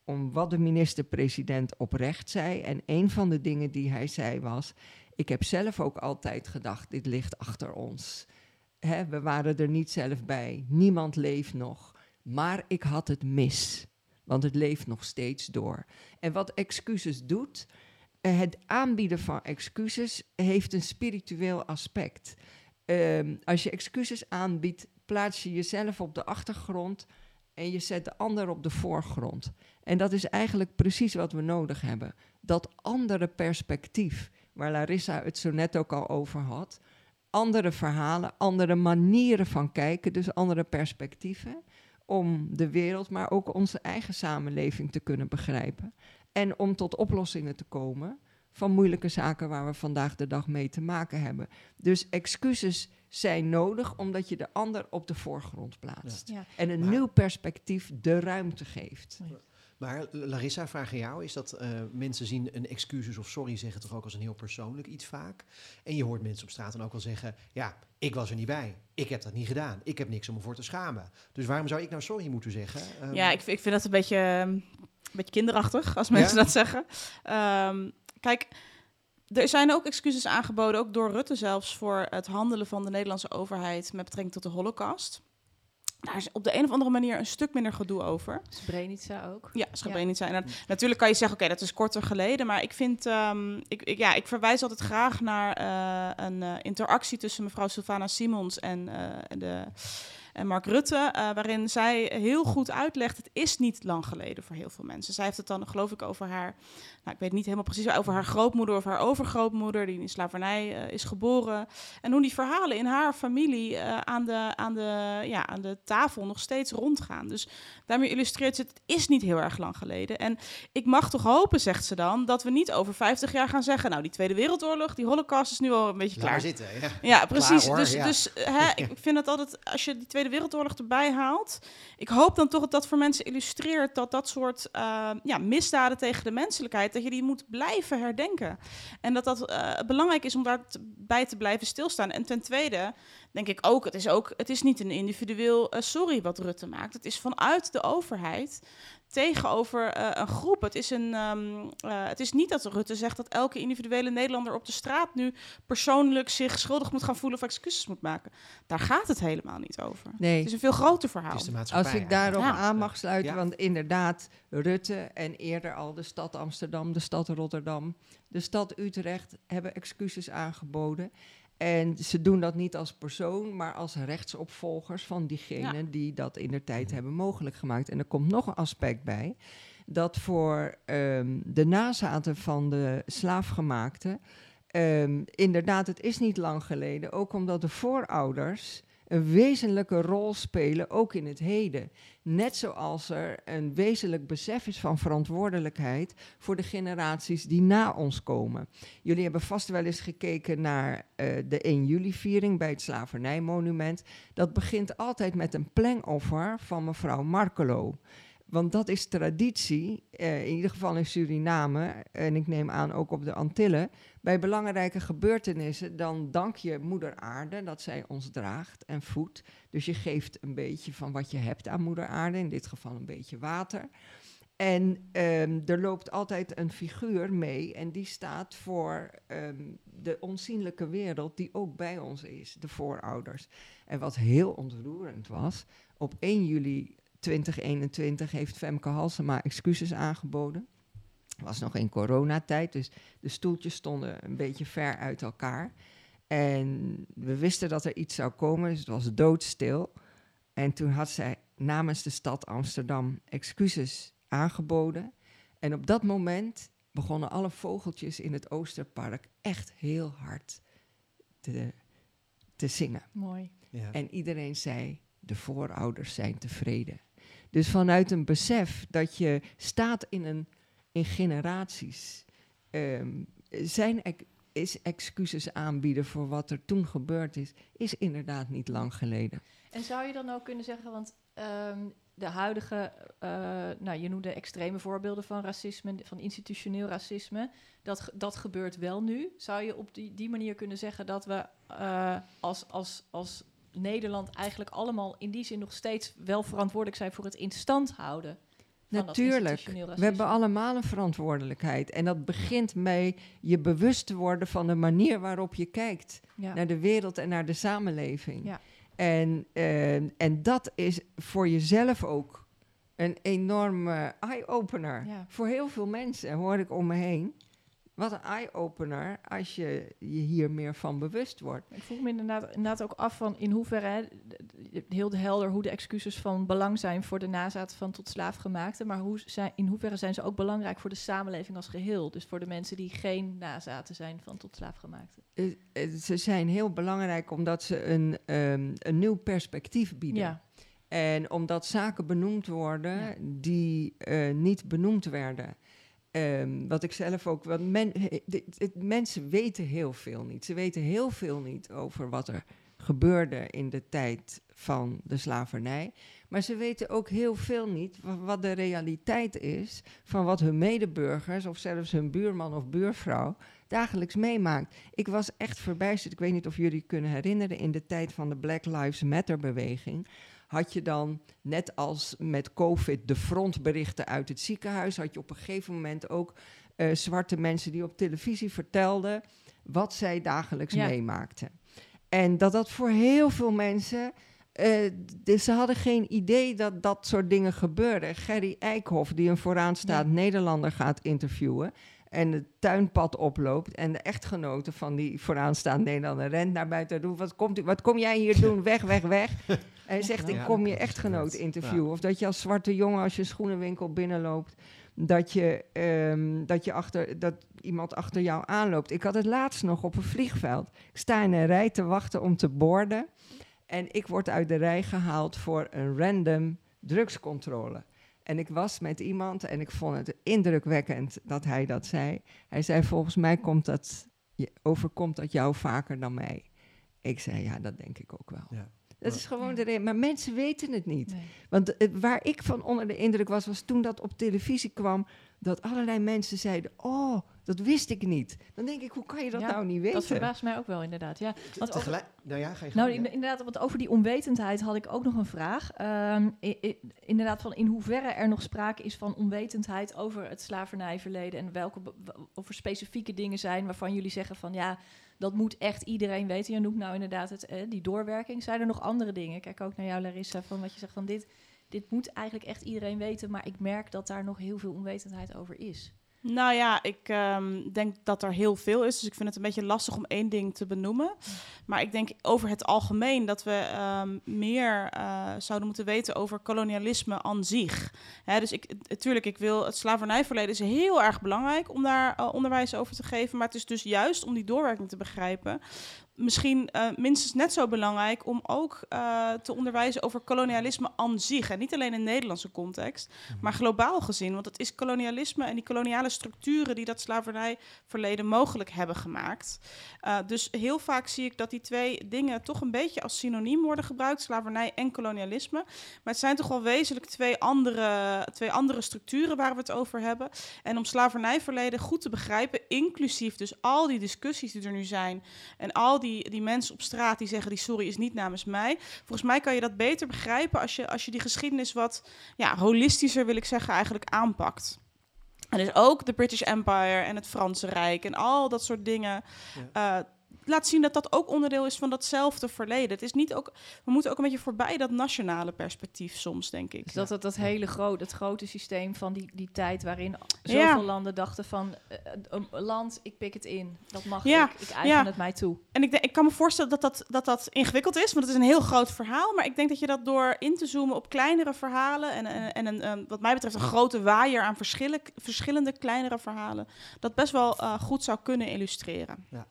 Om wat de minister-president oprecht zei. En een van de dingen die hij zei was: Ik heb zelf ook altijd gedacht, dit ligt achter ons. hè, we waren er niet zelf bij, niemand leeft nog, maar ik had het mis. Want het leeft nog steeds door. En wat excuses doet, eh, het aanbieden van excuses heeft een spiritueel aspect. Ehm, als je excuses aanbiedt, plaats je jezelf op de achtergrond en je zet de ander op de voorgrond. En dat is eigenlijk precies wat we nodig hebben. Dat andere perspectief, waar Larissa het zo net ook al over had. Andere verhalen, andere manieren van kijken, dus andere perspectieven. Om de wereld, maar ook onze eigen samenleving te kunnen begrijpen. En om tot oplossingen te komen van moeilijke zaken waar we vandaag de dag mee te maken hebben. Dus excuses zijn nodig omdat je de ander op de voorgrond plaatst. Ja. En een Maar- nieuw perspectief de ruimte geeft. Maar Larissa, vraag aan jou. Is dat eh, mensen zien een excuses of sorry zeggen toch ook als een heel persoonlijk iets vaak? En je hoort mensen op straat dan ook wel zeggen... ja, ik was er niet bij. Ik heb dat niet gedaan. Ik heb niks om me voor te schamen. Dus waarom zou ik nou sorry moeten zeggen? Ehm, Ja, ik, vind- ik vind dat een beetje, ehm, een beetje kinderachtig als mensen Ja? dat zeggen. Ehm, kijk, er zijn ook excuses aangeboden, ook door Rutte zelfs, voor het handelen van de Nederlandse overheid met betrekking tot de Holocaust. Daar is op de een of andere manier een stuk minder gedoe over. Srebrenica ook. Ja, Srebrenica. En dat- natuurlijk kan je zeggen, oké, dat is korter geleden. Maar ik vind, ehm, ik, ik, ja, ik verwijs altijd graag naar eh, een eh, interactie tussen mevrouw Sylvana Simons en, eh, de, en Mark Rutte. eh, waarin zij heel goed uitlegt, het is niet lang geleden voor heel veel mensen. Zij heeft het dan, geloof ik, over haar, nou, ik weet niet helemaal precies, over haar grootmoeder of haar overgrootmoeder, die in slavernij eh, is geboren. En hoe die verhalen in haar familie eh, aan, de, aan, de, ja, aan de tafel nog steeds rondgaan. Dus daarmee illustreert ze het, het is niet heel erg lang geleden. En ik mag toch hopen, zegt ze dan, dat we niet over 50 jaar gaan zeggen, nou die Tweede Wereldoorlog, die holocaust is nu al een beetje klaar. zitten. Ja. Ja, precies. hoor, dus ja. dus hè, ik vind het altijd, als je die Tweede Wereldoorlog erbij haalt, ik hoop dan toch dat dat voor mensen illustreert dat dat soort eh, ja, misdaden tegen de menselijkheid, dat je die moet blijven herdenken. En dat dat eh, belangrijk is om daarbij te blijven stilstaan. En ten tweede denk ik ook, het is ook, het is niet een individueel eh, sorry wat Rutte maakt. Het is vanuit de overheid tegenover eh, een groep. Het is, een, ehm, eh, het is niet dat Rutte zegt dat elke individuele Nederlander op de straat nu persoonlijk zich schuldig moet gaan voelen of excuses moet maken. Daar gaat het helemaal niet over. Nee. Het is een veel groter Het verhaal. is de maatschappij. Als ik daarop. Ja. aan mag sluiten, Ja. want inderdaad, Rutte en eerder al de stad Amsterdam, de stad Rotterdam, de stad Utrecht hebben excuses aangeboden. En ze doen dat niet als persoon, maar als rechtsopvolgers van diegenen die dat in de tijd hebben mogelijk gemaakt. En er komt nog een aspect bij, dat voor ehm, de nazaten van de slaafgemaakten, ehm, inderdaad, het is niet lang geleden, ook omdat de voorouders een wezenlijke rol spelen, ook in het heden. Net zoals er een wezenlijk besef is van verantwoordelijkheid voor de generaties die na ons komen. Jullie hebben vast wel eens gekeken naar eh, de 1 juli-viering bij het Slavernijmonument. Dat begint altijd met een plengoffer van mevrouw Markelo. Want dat is traditie, eh, in ieder geval in Suriname en ik neem aan ook op de Antillen. Bij belangrijke gebeurtenissen dan dank je moeder aarde dat zij ons draagt en voedt. Dus je geeft een beetje van wat je hebt aan moeder aarde, in dit geval een beetje water. En ehm, er loopt altijd een figuur mee en die staat voor ehm, de onzienlijke wereld die ook bij ons is, de voorouders. En wat heel ontroerend was, op 1 juli 2021 heeft Femke Halsema excuses aangeboden. Het was nog in coronatijd, dus de stoeltjes stonden een beetje ver uit elkaar. En we wisten dat er iets zou komen, dus het was doodstil. En toen had zij namens de stad Amsterdam excuses aangeboden. En op dat moment begonnen alle vogeltjes in het Oosterpark echt heel hard te, te zingen. Mooi. Ja. En iedereen zei, de voorouders zijn tevreden. Dus vanuit een besef dat je staat in, een, in generaties, ehm, zijn is excuses aanbieden voor wat er toen gebeurd is, is inderdaad niet lang geleden. En zou je dan ook kunnen zeggen, want ehm, de huidige, eh, nou je noemde extreme voorbeelden van racisme, van institutioneel racisme, dat, dat gebeurt wel nu. Zou je op die, die manier kunnen zeggen dat we eh, als, als, als Nederland eigenlijk allemaal in die zin nog steeds wel verantwoordelijk zijn voor het in stand houden dat Natuurlijk. We hebben allemaal een verantwoordelijkheid. En dat begint mee je bewust te worden van de manier waarop je kijkt Ja. naar de wereld en naar de samenleving. Ja. En, eh, en dat is voor jezelf ook een enorme eye-opener. Ja. Voor heel veel mensen hoor ik om me heen. Wat een eye-opener als je je hier meer van bewust wordt. Ik vroeg me inderdaad, inderdaad ook af van in hoeverre, heel helder hoe de excuses van belang zijn voor de nazaat van tot slaafgemaakten, maar hoe zijn, in hoeverre zijn ze ook belangrijk voor de samenleving als geheel? Dus voor de mensen die geen nazaten zijn van tot slaafgemaakten. Eh, ze zijn heel belangrijk omdat ze een, ehm, een nieuw perspectief bieden. Ja, En omdat zaken benoemd worden Ja. die eh, niet benoemd werden. Ehm, wat ik zelf ook. Want mensen weten heel veel niet. Ze weten heel veel niet over wat er gebeurde in de tijd van de slavernij. Maar ze weten ook heel veel niet wa- wat de realiteit is van wat hun medeburgers of zelfs hun buurman of buurvrouw dagelijks meemaakt. Ik was echt verbijsterd. Ik weet niet of jullie kunnen herinneren in de tijd van de Black Lives Matter beweging had je dan, net als met COVID, de frontberichten uit het ziekenhuis, had je op een gegeven moment ook eh, zwarte mensen die op televisie vertelden wat zij dagelijks Ja. meemaakten. En dat dat voor heel veel mensen. eh, dus ze hadden geen idee dat dat soort dingen gebeurden. Gerry Eikhoff, die een vooraanstaand Nederlander gaat interviewen. En het tuinpad oploopt. En de echtgenote van die vooraanstaand Nederlander rent naar buiten. Wat, komt u, wat kom jij hier <laughs> doen? Weg, weg, weg. <laughs> Hij zegt, ik kom je echtgenoot interviewen. Of dat je als zwarte jongen, als je een schoenenwinkel binnenloopt... dat, je, ehm, dat, je achter, dat iemand achter jou aanloopt. Ik had het laatst nog op een vliegveld. Ik sta in een rij te wachten om te borden. En ik word uit de rij gehaald voor een random drugscontrole. En ik was met iemand en ik vond het indrukwekkend dat hij dat zei. Hij zei, volgens mij komt dat, je, overkomt dat jou vaker dan mij. Ik zei, ja, dat denk ik ook wel. Ja. Dat is gewoon de reden. Maar mensen weten het niet. nee. Want eh, waar ik van onder de indruk was, was toen dat op televisie kwam, dat allerlei mensen zeiden: Oh, dat wist ik niet. Dan denk ik, hoe kan je dat Ja, nou niet weten? dat verbaast mij ook wel inderdaad. Ja. Want over- Tegelijk, nou ja, ga je Nou, ja. inderdaad, want over die onwetendheid had ik ook nog een vraag. Ehm, i- i- inderdaad, van in hoeverre er nog sprake is van onwetendheid over het slavernijverleden en welke of er specifieke dingen zijn waarvan jullie zeggen van ja, dat moet echt iedereen weten. Je noemt nou inderdaad het, eh, die doorwerking. Zijn er nog andere dingen? Kijk ook naar jou, Larissa, van wat je zegt van dit, dit moet eigenlijk echt iedereen weten, maar ik merk dat daar nog heel veel onwetendheid over is. Nou ja, ik ehm, denk dat er heel veel is. Dus ik vind het een beetje lastig om één ding te benoemen. Maar ik denk over het algemeen dat we ehm, meer eh, zouden moeten weten over kolonialisme aan zich. Hè, dus ik, natuurlijk, ik wil het slavernijverleden is heel erg belangrijk om daar eh, onderwijs over te geven. Maar het is dus juist om die doorwerking te begrijpen. Misschien eh, minstens net zo belangrijk om ook eh, te onderwijzen over kolonialisme aan zich. En niet alleen in Nederlandse context, maar globaal gezien. Want het is kolonialisme en die koloniale structuren die dat slavernijverleden mogelijk hebben gemaakt. Uh, dus heel vaak zie ik dat die twee dingen toch een beetje als synoniem worden gebruikt, slavernij en kolonialisme. Maar het zijn toch wel wezenlijk twee andere, twee andere structuren waar we het over hebben. En om slavernijverleden goed te begrijpen, inclusief dus al die discussies die er nu zijn en al die, die mensen op straat die zeggen die sorry is niet namens mij. Volgens mij kan je dat beter begrijpen als je, als je die geschiedenis wat ja, holistischer, wil ik zeggen, eigenlijk aanpakt. En dus ook de British Empire en het Franse Rijk en al dat soort dingen. Ja. Uh, laat zien dat dat ook onderdeel is van datzelfde verleden. Het is niet ook, we moeten ook een beetje voorbij dat nationale perspectief soms, denk ik. Dus dat dat, dat hele grote, het grote systeem van die, die tijd waarin zoveel ja. landen dachten van uh, een land, ik pik het in, dat mag ja. ik, ik eigen het mij toe. En ik, denk, ik kan me voorstellen dat dat, dat dat ingewikkeld is, want het is een heel groot verhaal. Maar ik denk dat je dat door in te zoomen op kleinere verhalen en, en, en een, um, wat mij betreft een grote waaier aan verschillende, verschillende kleinere verhalen, dat best wel uh, goed zou kunnen illustreren. Ja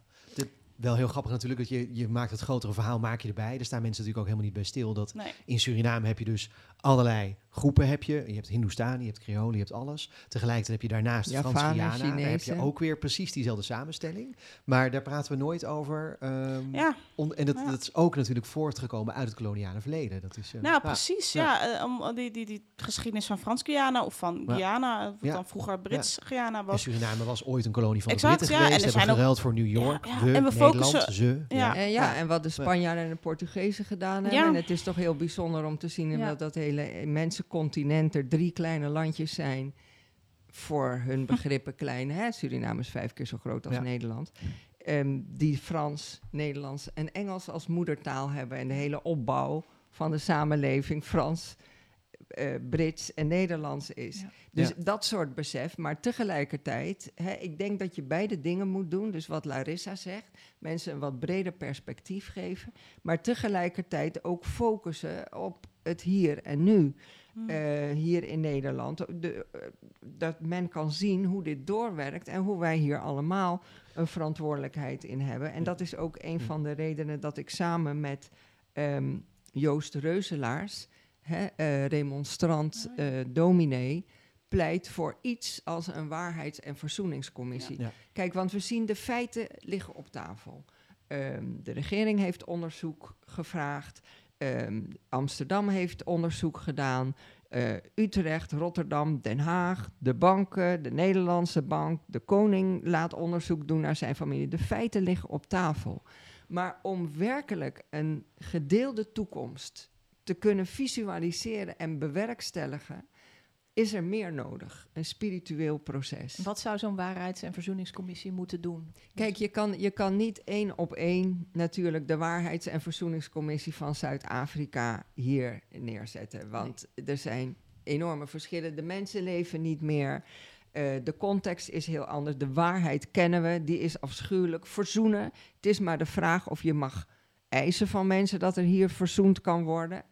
wel heel grappig natuurlijk dat je, je maakt het grotere verhaal, maak je erbij. Er staan mensen natuurlijk ook helemaal niet bij stil. Dat nee. in Suriname heb je dus allerlei groepen. Heb je. je hebt Hindoestani, je hebt Creole, je hebt alles. Tegelijkertijd heb je daarnaast ja, Frans-Guyana. Daar heb je ook weer precies diezelfde samenstelling. Maar daar praten we nooit over. Um, ja. On, en dat, ja. dat, is ook natuurlijk voortgekomen uit het koloniale verleden. Dat is, uh, nou, precies. Ja, ja. Om die, die, die geschiedenis van Frans-Guyana of van Guyana, wat dan vroeger Brits-Guyana was. En Suriname was ooit een kolonie van exact, de Britten geweest. En er hebben geruild voor New York. Ja, de en we Nederland, focussen- ze. Ja. En, ja, en wat de Spanjaarden en de Portugezen gedaan hebben. Ja. En het is toch heel bijzonder om te zien Ja. dat dat hele continent er drie kleine landjes zijn. Voor hun <laughs> begrippen klein. Hè? Suriname is vijf keer zo groot als Ja. Nederland. Ehm, die Frans, Nederlands en Engels als moedertaal hebben. En de hele opbouw van de samenleving Frans, eh, Brits en Nederlands is. Ja. Dus Ja. dat soort besef. Maar tegelijkertijd, hè, ik denk dat je beide dingen moet doen. Dus wat Larissa zegt, mensen een wat breder perspectief geven. Maar tegelijkertijd ook focussen op het hier en nu. Hmm. eh, hier in Nederland. De, eh, dat men kan zien hoe dit doorwerkt en hoe wij hier allemaal een verantwoordelijkheid in hebben. En dat is ook een Ja. van de redenen dat ik samen met ehm, Joost Reuzelaars, hè, eh, remonstrant, eh, dominee, pleit voor iets als een waarheids- en verzoeningscommissie. Ja. Ja. Kijk, want we zien de feiten liggen op tafel. Ehm, de regering heeft onderzoek gevraagd. Ehm, Amsterdam heeft onderzoek gedaan. eh, Utrecht, Rotterdam, Den Haag, de banken, de Nederlandse bank, de koning laat onderzoek doen naar zijn familie. De feiten liggen op tafel. Maar om werkelijk een gedeelde toekomst te kunnen visualiseren en bewerkstelligen, is er meer nodig. Een spiritueel proces. Wat zou zo'n waarheids- en verzoeningscommissie moeten doen? Kijk, je kan, je kan niet één op één natuurlijk de Waarheids- en Verzoeningscommissie van Zuid-Afrika hier neerzetten. Want er zijn enorme verschillen. De mensen leven niet meer. Eh, de context is heel anders. De waarheid kennen we, die is afschuwelijk. Verzoenen, het is maar de vraag of je mag eisen van mensen dat er hier verzoend kan worden.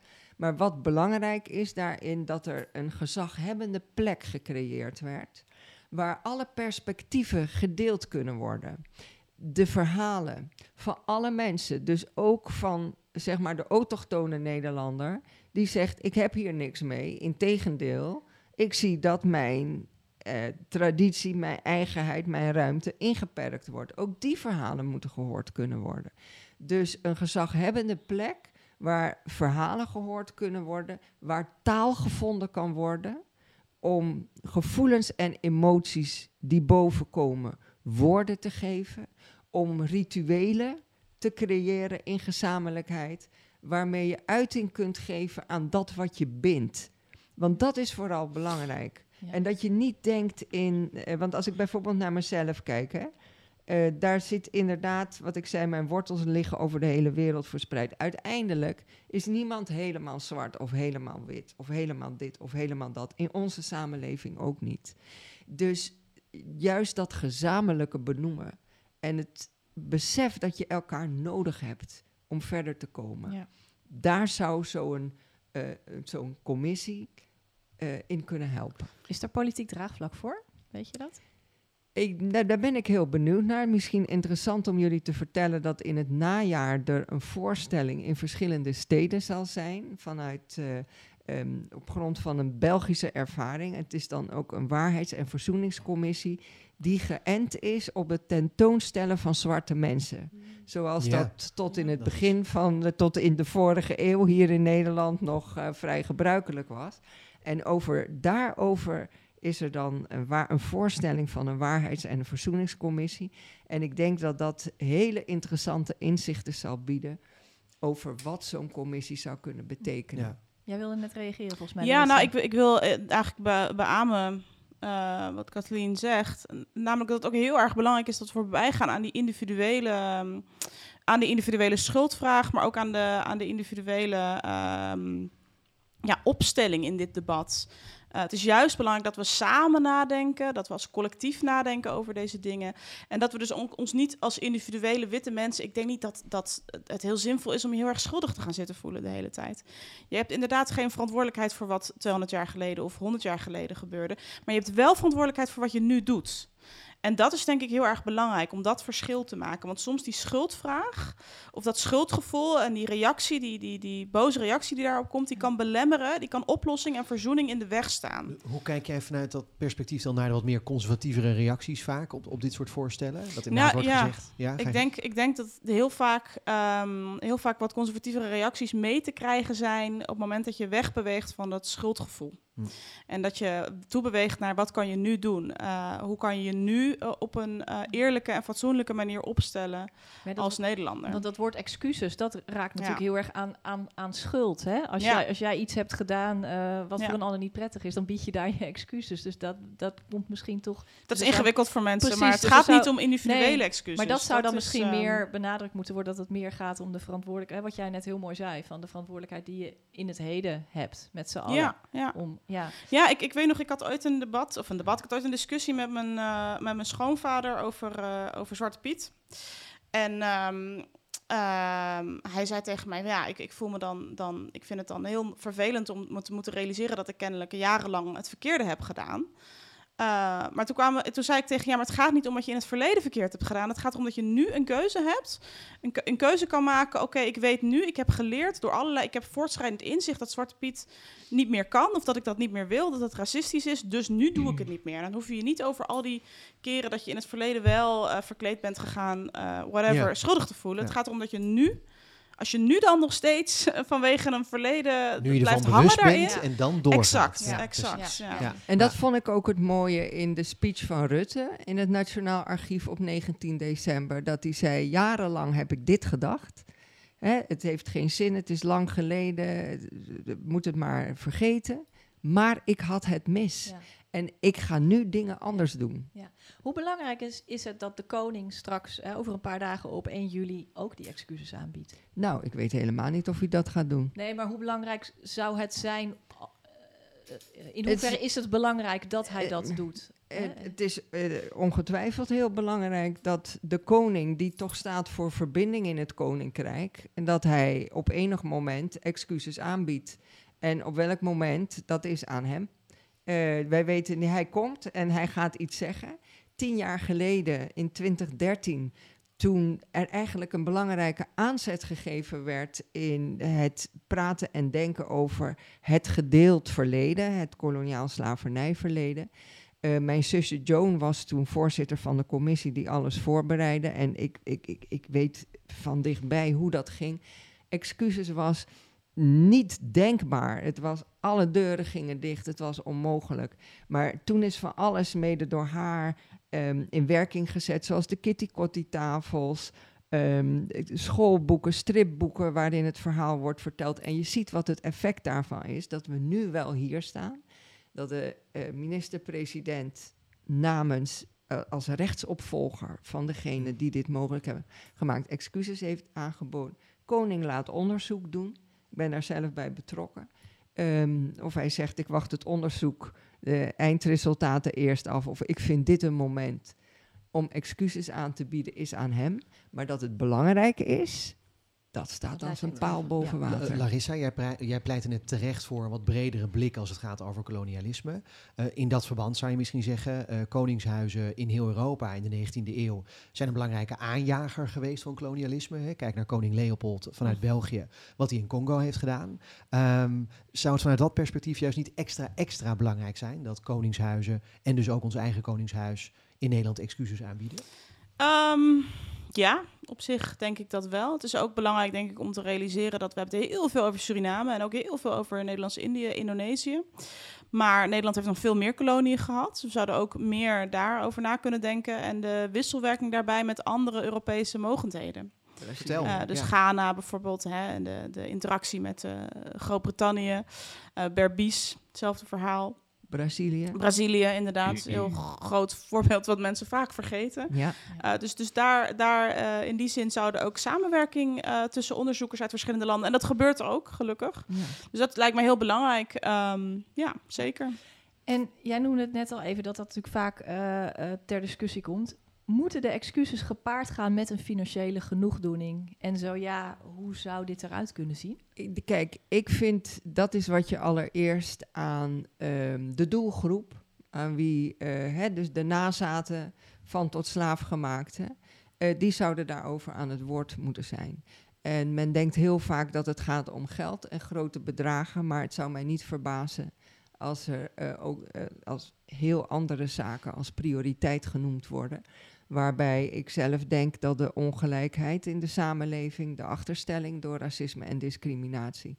Maar wat belangrijk is daarin, dat er een gezaghebbende plek gecreëerd werd waar alle perspectieven gedeeld kunnen worden. De verhalen van alle mensen, dus ook van zeg maar de autochtone Nederlander, die zegt: Ik heb hier niks mee. Integendeel, ik zie dat mijn eh, traditie, mijn eigenheid, mijn ruimte ingeperkt wordt. Ook die verhalen moeten gehoord kunnen worden. Dus een gezaghebbende plek waar verhalen gehoord kunnen worden, waar taal gevonden kan worden om gevoelens en emoties die bovenkomen woorden te geven, om rituelen te creëren in gezamenlijkheid, waarmee je uiting kunt geven aan dat wat je bindt. Want dat is vooral belangrijk. Ja. En dat je niet denkt in. eh, want als ik bijvoorbeeld naar mezelf kijk, hè, eh, daar zit inderdaad, wat ik zei, mijn wortels liggen over de hele wereld verspreid. Uiteindelijk is niemand helemaal zwart of helemaal wit of helemaal dit of helemaal dat. In onze samenleving ook niet. Dus juist dat gezamenlijke benoemen en het besef dat je elkaar nodig hebt om verder te komen. Ja. Daar zou zo'n eh, zo'n commissie eh, in kunnen helpen. Is daar politiek draagvlak voor? Weet je dat? Ik, daar, daar ben ik heel benieuwd naar. Misschien interessant om jullie te vertellen dat in het najaar er een voorstelling in verschillende steden zal zijn. Vanuit eh, ehm, op grond van een Belgische ervaring. Het is dan ook een waarheids- en verzoeningscommissie die geënt is op het tentoonstellen van zwarte mensen. Zoals Ja. dat tot in het begin van de, tot in de vorige eeuw hier in Nederland nog eh, vrij gebruikelijk was. En over, daarover is er dan een, waar, een voorstelling van een waarheids- en een verzoeningscommissie. En ik denk dat dat hele interessante inzichten zal bieden over wat zo'n commissie zou kunnen betekenen. Ja. Jij wilde net reageren volgens mij. Ja, nou, ik, wil- ik wil eh, eigenlijk be beamen eh, wat Kathleen zegt. Namelijk dat het ook heel erg belangrijk is dat we voorbij gaan aan die individuele, ehm, aan de individuele schuldvraag, maar ook aan de, aan de individuele ehm, ja, opstelling in dit debat. Eh, het is juist belangrijk dat we samen nadenken, dat we als collectief nadenken over deze dingen. En dat we dus on- ons niet als individuele witte mensen. Ik denk niet dat, dat het heel zinvol is om je heel erg schuldig te gaan zitten voelen de hele tijd. Je hebt inderdaad geen verantwoordelijkheid voor wat 200 jaar geleden of 100 jaar geleden gebeurde. Maar je hebt wel verantwoordelijkheid voor wat je nu doet. En dat is denk ik heel erg belangrijk om dat verschil te maken. Want soms die schuldvraag of dat schuldgevoel en die reactie, die, die, die boze reactie die daarop komt, die kan belemmeren, die kan oplossing en verzoening in de weg staan. Hoe kijk jij vanuit dat perspectief dan naar de wat meer conservatievere reacties vaak op, op dit soort voorstellen? Dat inderdaad Nou, wordt ja. gezegd. Ja, Ik denk, ik denk dat heel vaak, ehm, heel vaak wat conservatievere reacties mee te krijgen zijn op het moment dat je wegbeweegt van dat schuldgevoel. Hm. En dat je toebeweegt naar wat kan je nu doen? Uh, hoe kan je je nu uh, op een uh, eerlijke en fatsoenlijke manier opstellen als Nederlander? Want dat woord excuses, dat raakt natuurlijk Ja. heel erg aan, aan, aan schuld. Hè? Als, Ja. jij, als jij iets hebt gedaan eh, wat Ja. voor een ander niet prettig is, dan bied je daar je excuses. Dus dat, dat komt misschien toch... dat is dus ingewikkeld voor mensen, Precies, maar het dus gaat zou- niet om individuele Nee, excuses. maar dat zou dan is, misschien ehm, meer benadrukt moeten worden, dat het meer gaat om de verantwoordelijkheid, wat jij net heel mooi zei, van de verantwoordelijkheid die je in het heden hebt met z'n allen. Ja, ja. Om, ja. Ja, ik, ik weet nog, ik had ooit een debat, of een debat, ik had ooit een discussie met mijn, eh, met mijn schoonvader over, eh, over Zwarte Piet. En ehm, ehm, hij zei tegen mij, ja, ik, ik voel me dan, dan, ik vind het dan heel vervelend om me te moeten realiseren dat ik kennelijk jarenlang het verkeerde heb gedaan. Eh, maar toen, kwamen, toen zei ik tegen ja, maar het gaat niet om wat je in het verleden verkeerd hebt gedaan. Het gaat erom dat je nu een keuze hebt. Een, een keuze kan maken. Oké, ik weet nu, ik heb geleerd door allerlei. Ik heb voortschrijdend inzicht dat Zwarte Piet niet meer kan. Of dat ik dat niet meer wil. Dat het racistisch is. Dus nu doe ik het niet meer. En dan hoef je je niet over al die keren dat je in het verleden wel eh, verkleed bent gegaan. eh, whatever, Ja. schuldig te voelen. Ja. Het gaat erom dat je nu. Als je nu dan nog steeds eh, vanwege een verleden Nu je blijft ervan hangen bewust daarin. en dan doorgaat. Exact, Ja, exact. Ja. Ja. En dat Ja. vond ik ook het mooie in de speech van Rutte in het Nationaal Archief op 19 december. Dat hij zei, jarenlang heb ik dit gedacht. Hè, het heeft geen zin, het is lang geleden, moet het maar vergeten. Maar ik had het mis. Ja. En ik ga nu dingen anders doen. Hoe belangrijk is, is het dat de koning straks eh, over een paar dagen op 1 juli ook die excuses aanbiedt? Nou, ik weet helemaal niet of hij dat gaat doen. Nee, maar hoe belangrijk zou het zijn? eh, in hoeverre is het belangrijk dat hij Eh, dat doet? Het is ongetwijfeld heel belangrijk dat de koning, die toch staat voor verbinding in het koninkrijk, en dat hij op enig moment excuses aanbiedt. En op welk moment, dat is aan hem. Wij weten, hij komt en hij gaat iets zeggen. Tien jaar geleden, in 2013, toen er eigenlijk een belangrijke aanzet gegeven werd in het praten en denken over het gedeeld verleden, het koloniaal slavernijverleden. Eh, mijn zusje Joan was toen voorzitter van de commissie die alles voorbereidde. En ik, ik, ik, ik weet van dichtbij hoe dat ging. Excuses was niet denkbaar. Het was, alle deuren gingen dicht, het was onmogelijk. Maar toen is van alles mede door haar ehm, in werking gezet, zoals de kitty kotti tafels, ehm, schoolboeken, stripboeken waarin het verhaal wordt verteld. En je ziet wat het effect daarvan is, dat we nu wel hier staan dat de eh, minister-president namens eh, als rechtsopvolger van degene die dit mogelijk hebben gemaakt excuses heeft aangeboden. Koning laat onderzoek doen. Ik ben daar zelf bij betrokken. Ehm, of hij zegt ik wacht het onderzoek, de eindresultaten eerst af. Of ik vind dit een moment om excuses aan te bieden is aan hem. Maar dat het belangrijk is, dat staat Dat als een paal wel. boven Ja. Water. Larissa, jij pleit net terecht voor een wat bredere blik als het gaat over kolonialisme. Eh, in dat verband zou je misschien zeggen, eh, koningshuizen in heel Europa in de 19e eeuw zijn een belangrijke aanjager geweest van kolonialisme. Hè. Kijk naar koning Leopold vanuit België, wat hij in Congo heeft gedaan. Ehm, zou het vanuit dat perspectief juist niet extra, extra belangrijk zijn dat koningshuizen en dus ook ons eigen koningshuis in Nederland excuses aanbieden? Ehm, ja, op zich denk ik dat wel. Het is ook belangrijk, denk ik, om te realiseren dat we hebben heel veel over Suriname en ook heel veel over Nederlands-Indië, Indonesië. Maar Nederland heeft nog veel meer koloniën gehad. We zouden ook meer daarover na kunnen denken en de wisselwerking daarbij met andere Europese mogendheden. Vertel. Eh, dus ja. Ghana bijvoorbeeld, hè, en de, de interactie met eh, Groot-Brittannië, eh Berbice, hetzelfde verhaal. Brazilië. Brazilië, inderdaad, een heel g- groot voorbeeld wat mensen vaak vergeten. Ja. Uh, dus dus daar, daar uh, in die zin zouden ook samenwerking uh, tussen onderzoekers uit verschillende landen. En dat gebeurt ook, gelukkig. Ja. Dus dat lijkt mij heel belangrijk. Um, ja, zeker. En jij noemde het net al even dat dat natuurlijk vaak uh, ter discussie komt. Moeten de excuses gepaard gaan met een financiële genoegdoening? En zo ja, hoe zou dit eruit kunnen zien? Kijk, ik vind dat is wat je allereerst aan um, de doelgroep, aan wie hè, dus de nazaten van tot slaafgemaakten, uh, die zouden daarover aan het woord moeten zijn. En men denkt heel vaak dat het gaat om geld en grote bedragen, maar het zou mij niet verbazen als er uh, ook als heel andere zaken als prioriteit genoemd worden. Waarbij ik zelf denk dat de ongelijkheid in de samenleving, de achterstelling door racisme en discriminatie,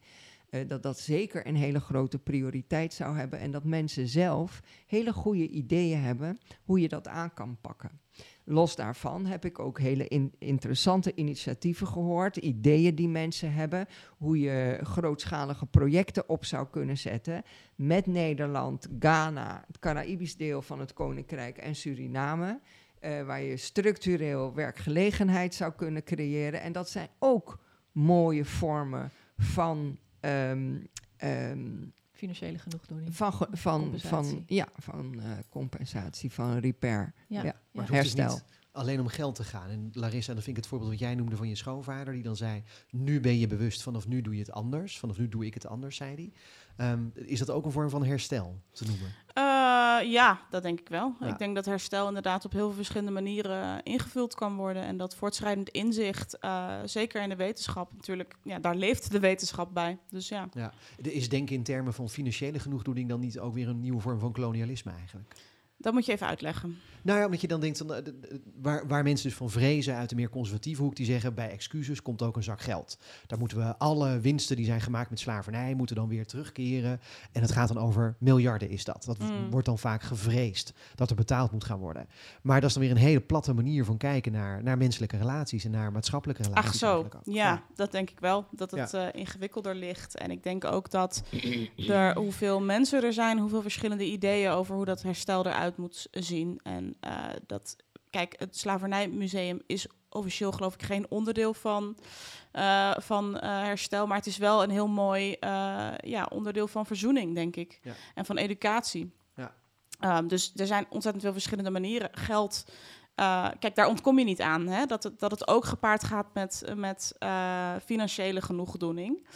eh, dat dat zeker een hele grote prioriteit zou hebben. En dat mensen zelf hele goede ideeën hebben hoe je dat aan kan pakken. Los daarvan heb ik ook hele in- interessante initiatieven gehoord, ideeën die mensen hebben, hoe je grootschalige projecten op zou kunnen zetten met Nederland, Ghana, het Caraïbisch deel van het Koninkrijk en Suriname, eh, waar je structureel werkgelegenheid zou kunnen creëren. En dat zijn ook mooie vormen van. ehm, ehm, Financiële genoegdoening. van, van, Compensatie. van, ja, van eh, compensatie, van repair. Ja. Ja. Ja. Maar het hoeft dus Herstel. niet alleen om geld te gaan. En Larissa, dan vind ik het voorbeeld wat jij noemde van je schoonvader, die dan zei, nu ben je bewust, vanaf nu doe je het anders, vanaf nu doe ik het anders, zei hij. Ehm, is dat ook een vorm van herstel te noemen? Eh, ja, dat denk ik wel. Ja. Ik denk dat herstel inderdaad op heel veel verschillende manieren ingevuld kan worden. En dat voortschrijdend inzicht, eh, zeker in de wetenschap natuurlijk, ja, daar leeft de wetenschap bij. Dus ja. Ja. Is denken in termen van financiële genoegdoening dan niet ook weer een nieuwe vorm van kolonialisme eigenlijk? Dat moet je even uitleggen. Nou ja, omdat je dan denkt, van, eh, waar, waar mensen dus van vrezen uit de meer conservatieve hoek, die zeggen bij excuses komt ook een zak geld. Daar moeten we alle winsten die zijn gemaakt met slavernij, moeten dan weer terugkeren. En het gaat dan over miljarden is dat. Dat Mm. wordt dan vaak gevreesd, dat er betaald moet gaan worden. Maar dat is dan weer een hele platte manier van kijken naar, naar menselijke relaties en naar maatschappelijke relaties. Ach zo, ja, dat denk ik wel. Dat het eh, ingewikkelder ligt. En ik denk ook dat <clears throat> er hoeveel mensen er zijn, hoeveel verschillende ideeën over hoe dat herstel eruit moet zien. En eh, dat, kijk, het Slavernijmuseum is officieel geloof ik geen onderdeel van, eh, van eh, herstel. Maar het is wel een heel mooi ja, onderdeel van verzoening, denk ik. Ja. En van educatie. Ja. Ehm, dus er zijn ontzettend veel verschillende manieren. Geld. kijk, daar ontkom je niet aan. Hè? Dat, het, dat het ook gepaard gaat met, met financiële genoegdoening.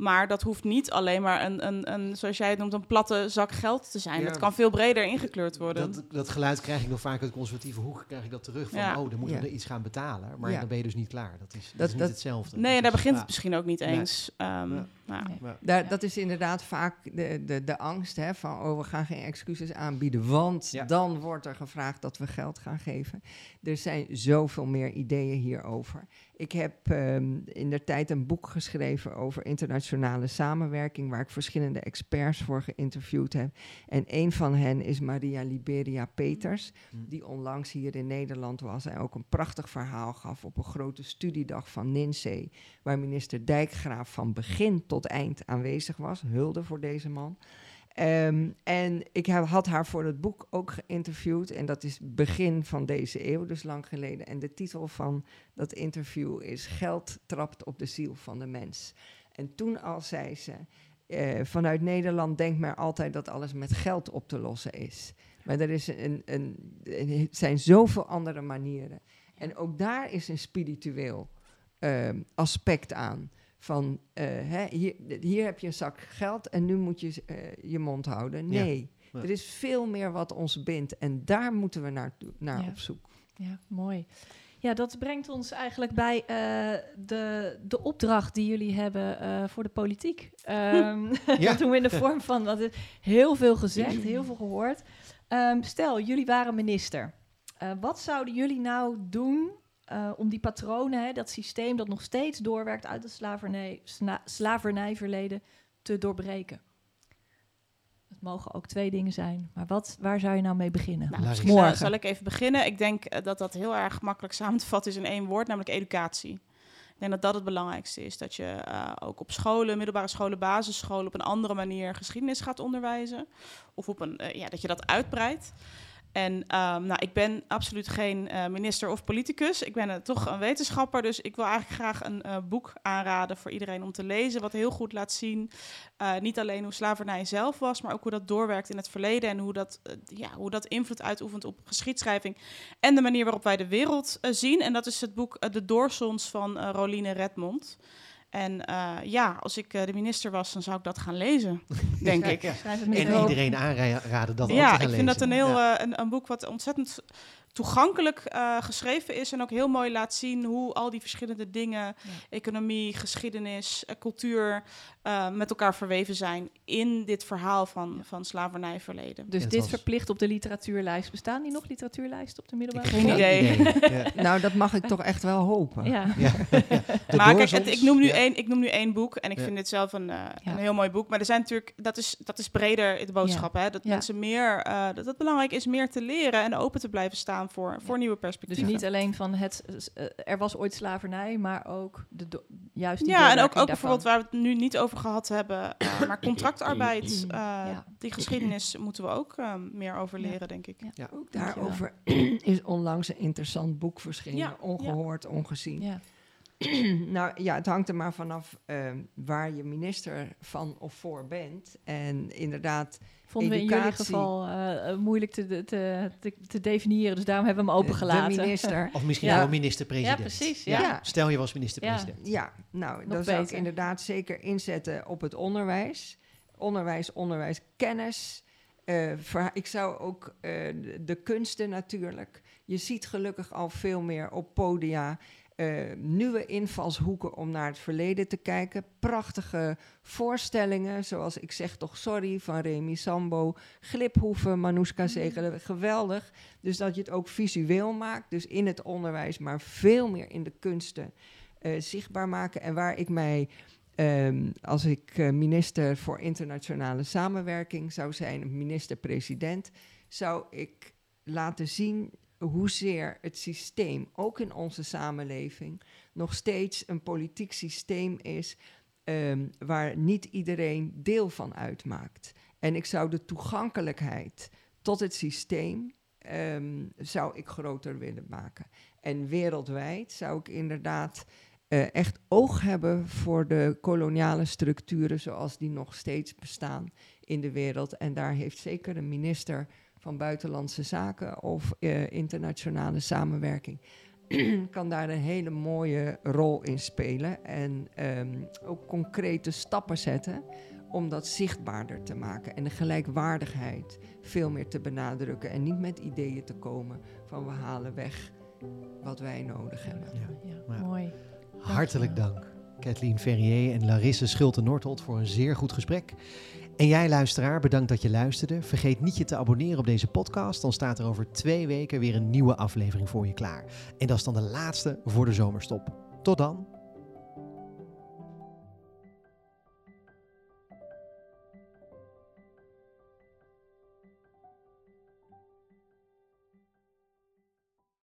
Maar dat hoeft niet alleen maar een, een, een, zoals jij het noemt, een platte zak geld te zijn. Ja. Het kan veel breder ingekleurd worden. Dat, dat geluid krijg ik nog vaak uit de conservatieve hoek, krijg ik dat terug van, Ja. oh, dan moeten we Ja. er iets gaan betalen. Maar Ja. dan ben je dus niet klaar. Dat is, dat Dat- is niet dat- hetzelfde. nee, Dat daar is- begint ja. het misschien ook niet Nee. eens. Ehm, Ja. nou, Nee. Daar. Dat is inderdaad vaak de, de, de angst hè, van, oh, we gaan geen excuses aanbieden, want Ja. dan wordt er gevraagd dat we geld gaan geven. Er zijn zoveel meer ideeën hierover. Ik heb ehm, in de tijd een boek geschreven over internationale samenwerking, waar ik verschillende experts voor geïnterviewd heb. En een van hen is Maria Liberia Peters, Hm. die onlangs hier in Nederland was en ook een prachtig verhaal gaf op een grote studiedag van NINSEE, waar minister Dijkgraaf van begin tot eind aanwezig was. Hulde voor deze man. Ehm, en ik heb, had haar voor het boek ook geïnterviewd. En dat is begin van deze eeuw, dus lang geleden. En de titel van dat interview is Geld trapt op de ziel van de mens. En toen al zei ze, eh, vanuit Nederland denkt men altijd dat alles met geld op te lossen is. Maar er is een, een, zijn zoveel andere manieren. En ook daar is een spiritueel ehm, aspect aan. Van eh, hè, hier, hier heb je een zak geld en nu moet je eh, je mond houden. Nee, Ja. er is veel meer wat ons bindt en daar moeten we naar, naar Ja. op zoek. Ja, mooi. Ja, dat brengt ons eigenlijk bij eh, de, de opdracht die jullie hebben voor de politiek. <laughs> <laughs> Ja. Dat doen we in de vorm van, wat is heel veel gezegd, heel veel gehoord. Ehm, stel, jullie waren minister. Wat zouden jullie nou doen eh, om die patronen, hè, dat systeem dat nog steeds doorwerkt uit het slavernij, slavernijverleden, te doorbreken? Het mogen ook twee dingen zijn, maar wat, waar zou je nou mee beginnen? Nou, misschien, eh, Morgen. zal ik even beginnen. Ik denk eh, dat dat heel erg makkelijk samen te vatten is in één woord, namelijk educatie. Ik denk dat dat het belangrijkste is. Dat je ook op scholen, middelbare scholen, basisscholen op een andere manier geschiedenis gaat onderwijzen. Of op een, ja, dat je dat uitbreidt. En ehm, nou, ik ben absoluut geen eh, minister of politicus. Ik ben eh, toch een wetenschapper. Dus ik wil eigenlijk graag een eh, boek aanraden voor iedereen om te lezen. Wat heel goed laat zien. niet alleen hoe slavernij zelf was, maar ook hoe dat doorwerkt in het verleden. En hoe dat, ja, hoe dat invloed uitoefent op geschiedschrijving. En de manier waarop wij de wereld zien. En dat is het boek De Doorsons van Roline Redmond. En eh, ja, als ik eh, de minister was, dan zou ik dat gaan lezen, <laughs> denk ik. Ja. En hoop. iedereen aanraden dat ook te Ja, gaan ik vind lezen. dat een heel Ja. eh, een, een boek wat ontzettend toegankelijk eh, geschreven is en ook heel mooi laat zien hoe al die verschillende dingen, economie, geschiedenis, uh, cultuur, uh, met elkaar verweven zijn in dit verhaal van, ja. van slavernijverleden. Dus dit was... verplicht op de literatuurlijst. Bestaan die nog literatuurlijsten op de middelbare Geen idee. <laughs> ja. nou, dat mag ik toch echt wel hopen. Ja. <laughs> maar kijk, het, ik, noem nu één, ik noem nu één boek en ik vind dit zelf een, een heel mooi boek. Maar er zijn natuurlijk, dat is, dat is breder de boodschap, hè? dat mensen meer, dat het belangrijk is meer te leren en open te blijven staan voor, voor nieuwe perspectieven. Dus niet alleen van het, uh, er was ooit slavernij, maar ook de juist die Ja, en ook, ook bijvoorbeeld waar we het nu niet over gehad hebben, uh, <coughs> maar contractarbeiid. ja. Die geschiedenis moeten we ook meer over leren, ja. denk ik. Ja. Ook daarover <clears throat> is onlangs een interessant boek verschenen, ongehoord, ongezien. <clears throat> nou ja, het hangt er maar vanaf uh, waar je minister van of voor bent. En inderdaad, Vonden educatie, we in jullie geval uh, moeilijk te, te, te, te, definiëren, dus daarom hebben we hem opengelaten. De minister. of misschien ja. wel minister-president. Ja, precies. Ja. Ja. Stel je was minister-president. Ja, nou, Nog dan zou ik inderdaad zeker inzetten op het onderwijs. Onderwijs, onderwijs, kennis. Uh, voor, ik zou ook uh, de, de kunsten natuurlijk. Je ziet gelukkig al veel meer op podia. Uh, nieuwe invalshoeken om naar het verleden te kijken. Prachtige voorstellingen, zoals Ik zeg toch sorry van Remy Sambo. Gliphoeven, Manouska Zegelen, geweldig. Dus dat je het ook visueel maakt, dus in het onderwijs, maar veel meer in de kunsten uh, zichtbaar maken. En waar ik mij, um, als ik uh, minister voor internationale samenwerking zou zijn, minister-president, zou ik laten zien hoezeer het systeem, ook in onze samenleving, nog steeds een politiek systeem is um, waar niet iedereen deel van uitmaakt. En ik zou de toegankelijkheid tot het systeem um, zou ik groter willen maken. En wereldwijd zou ik inderdaad uh, echt oog hebben voor de koloniale structuren zoals die nog steeds bestaan in de wereld. En daar heeft zeker een minister van Buitenlandse Zaken of uh, internationale samenwerking, <clears throat> kan daar een hele mooie rol in spelen. En um, ook concrete stappen zetten om dat zichtbaarder te maken. En de gelijkwaardigheid veel meer te benadrukken. En niet met ideeën te komen van we halen weg wat wij nodig hebben. Ja, ja. mooi. Hartelijk dank. Kathleen Ferrier en Larisse Schulte-Northolt voor een zeer goed gesprek. En jij luisteraar, bedankt dat je luisterde. Vergeet niet je te abonneren op deze podcast. Dan staat er over twee weken weer een nieuwe aflevering voor je klaar. En dat is dan de laatste voor de zomerstop. Tot dan.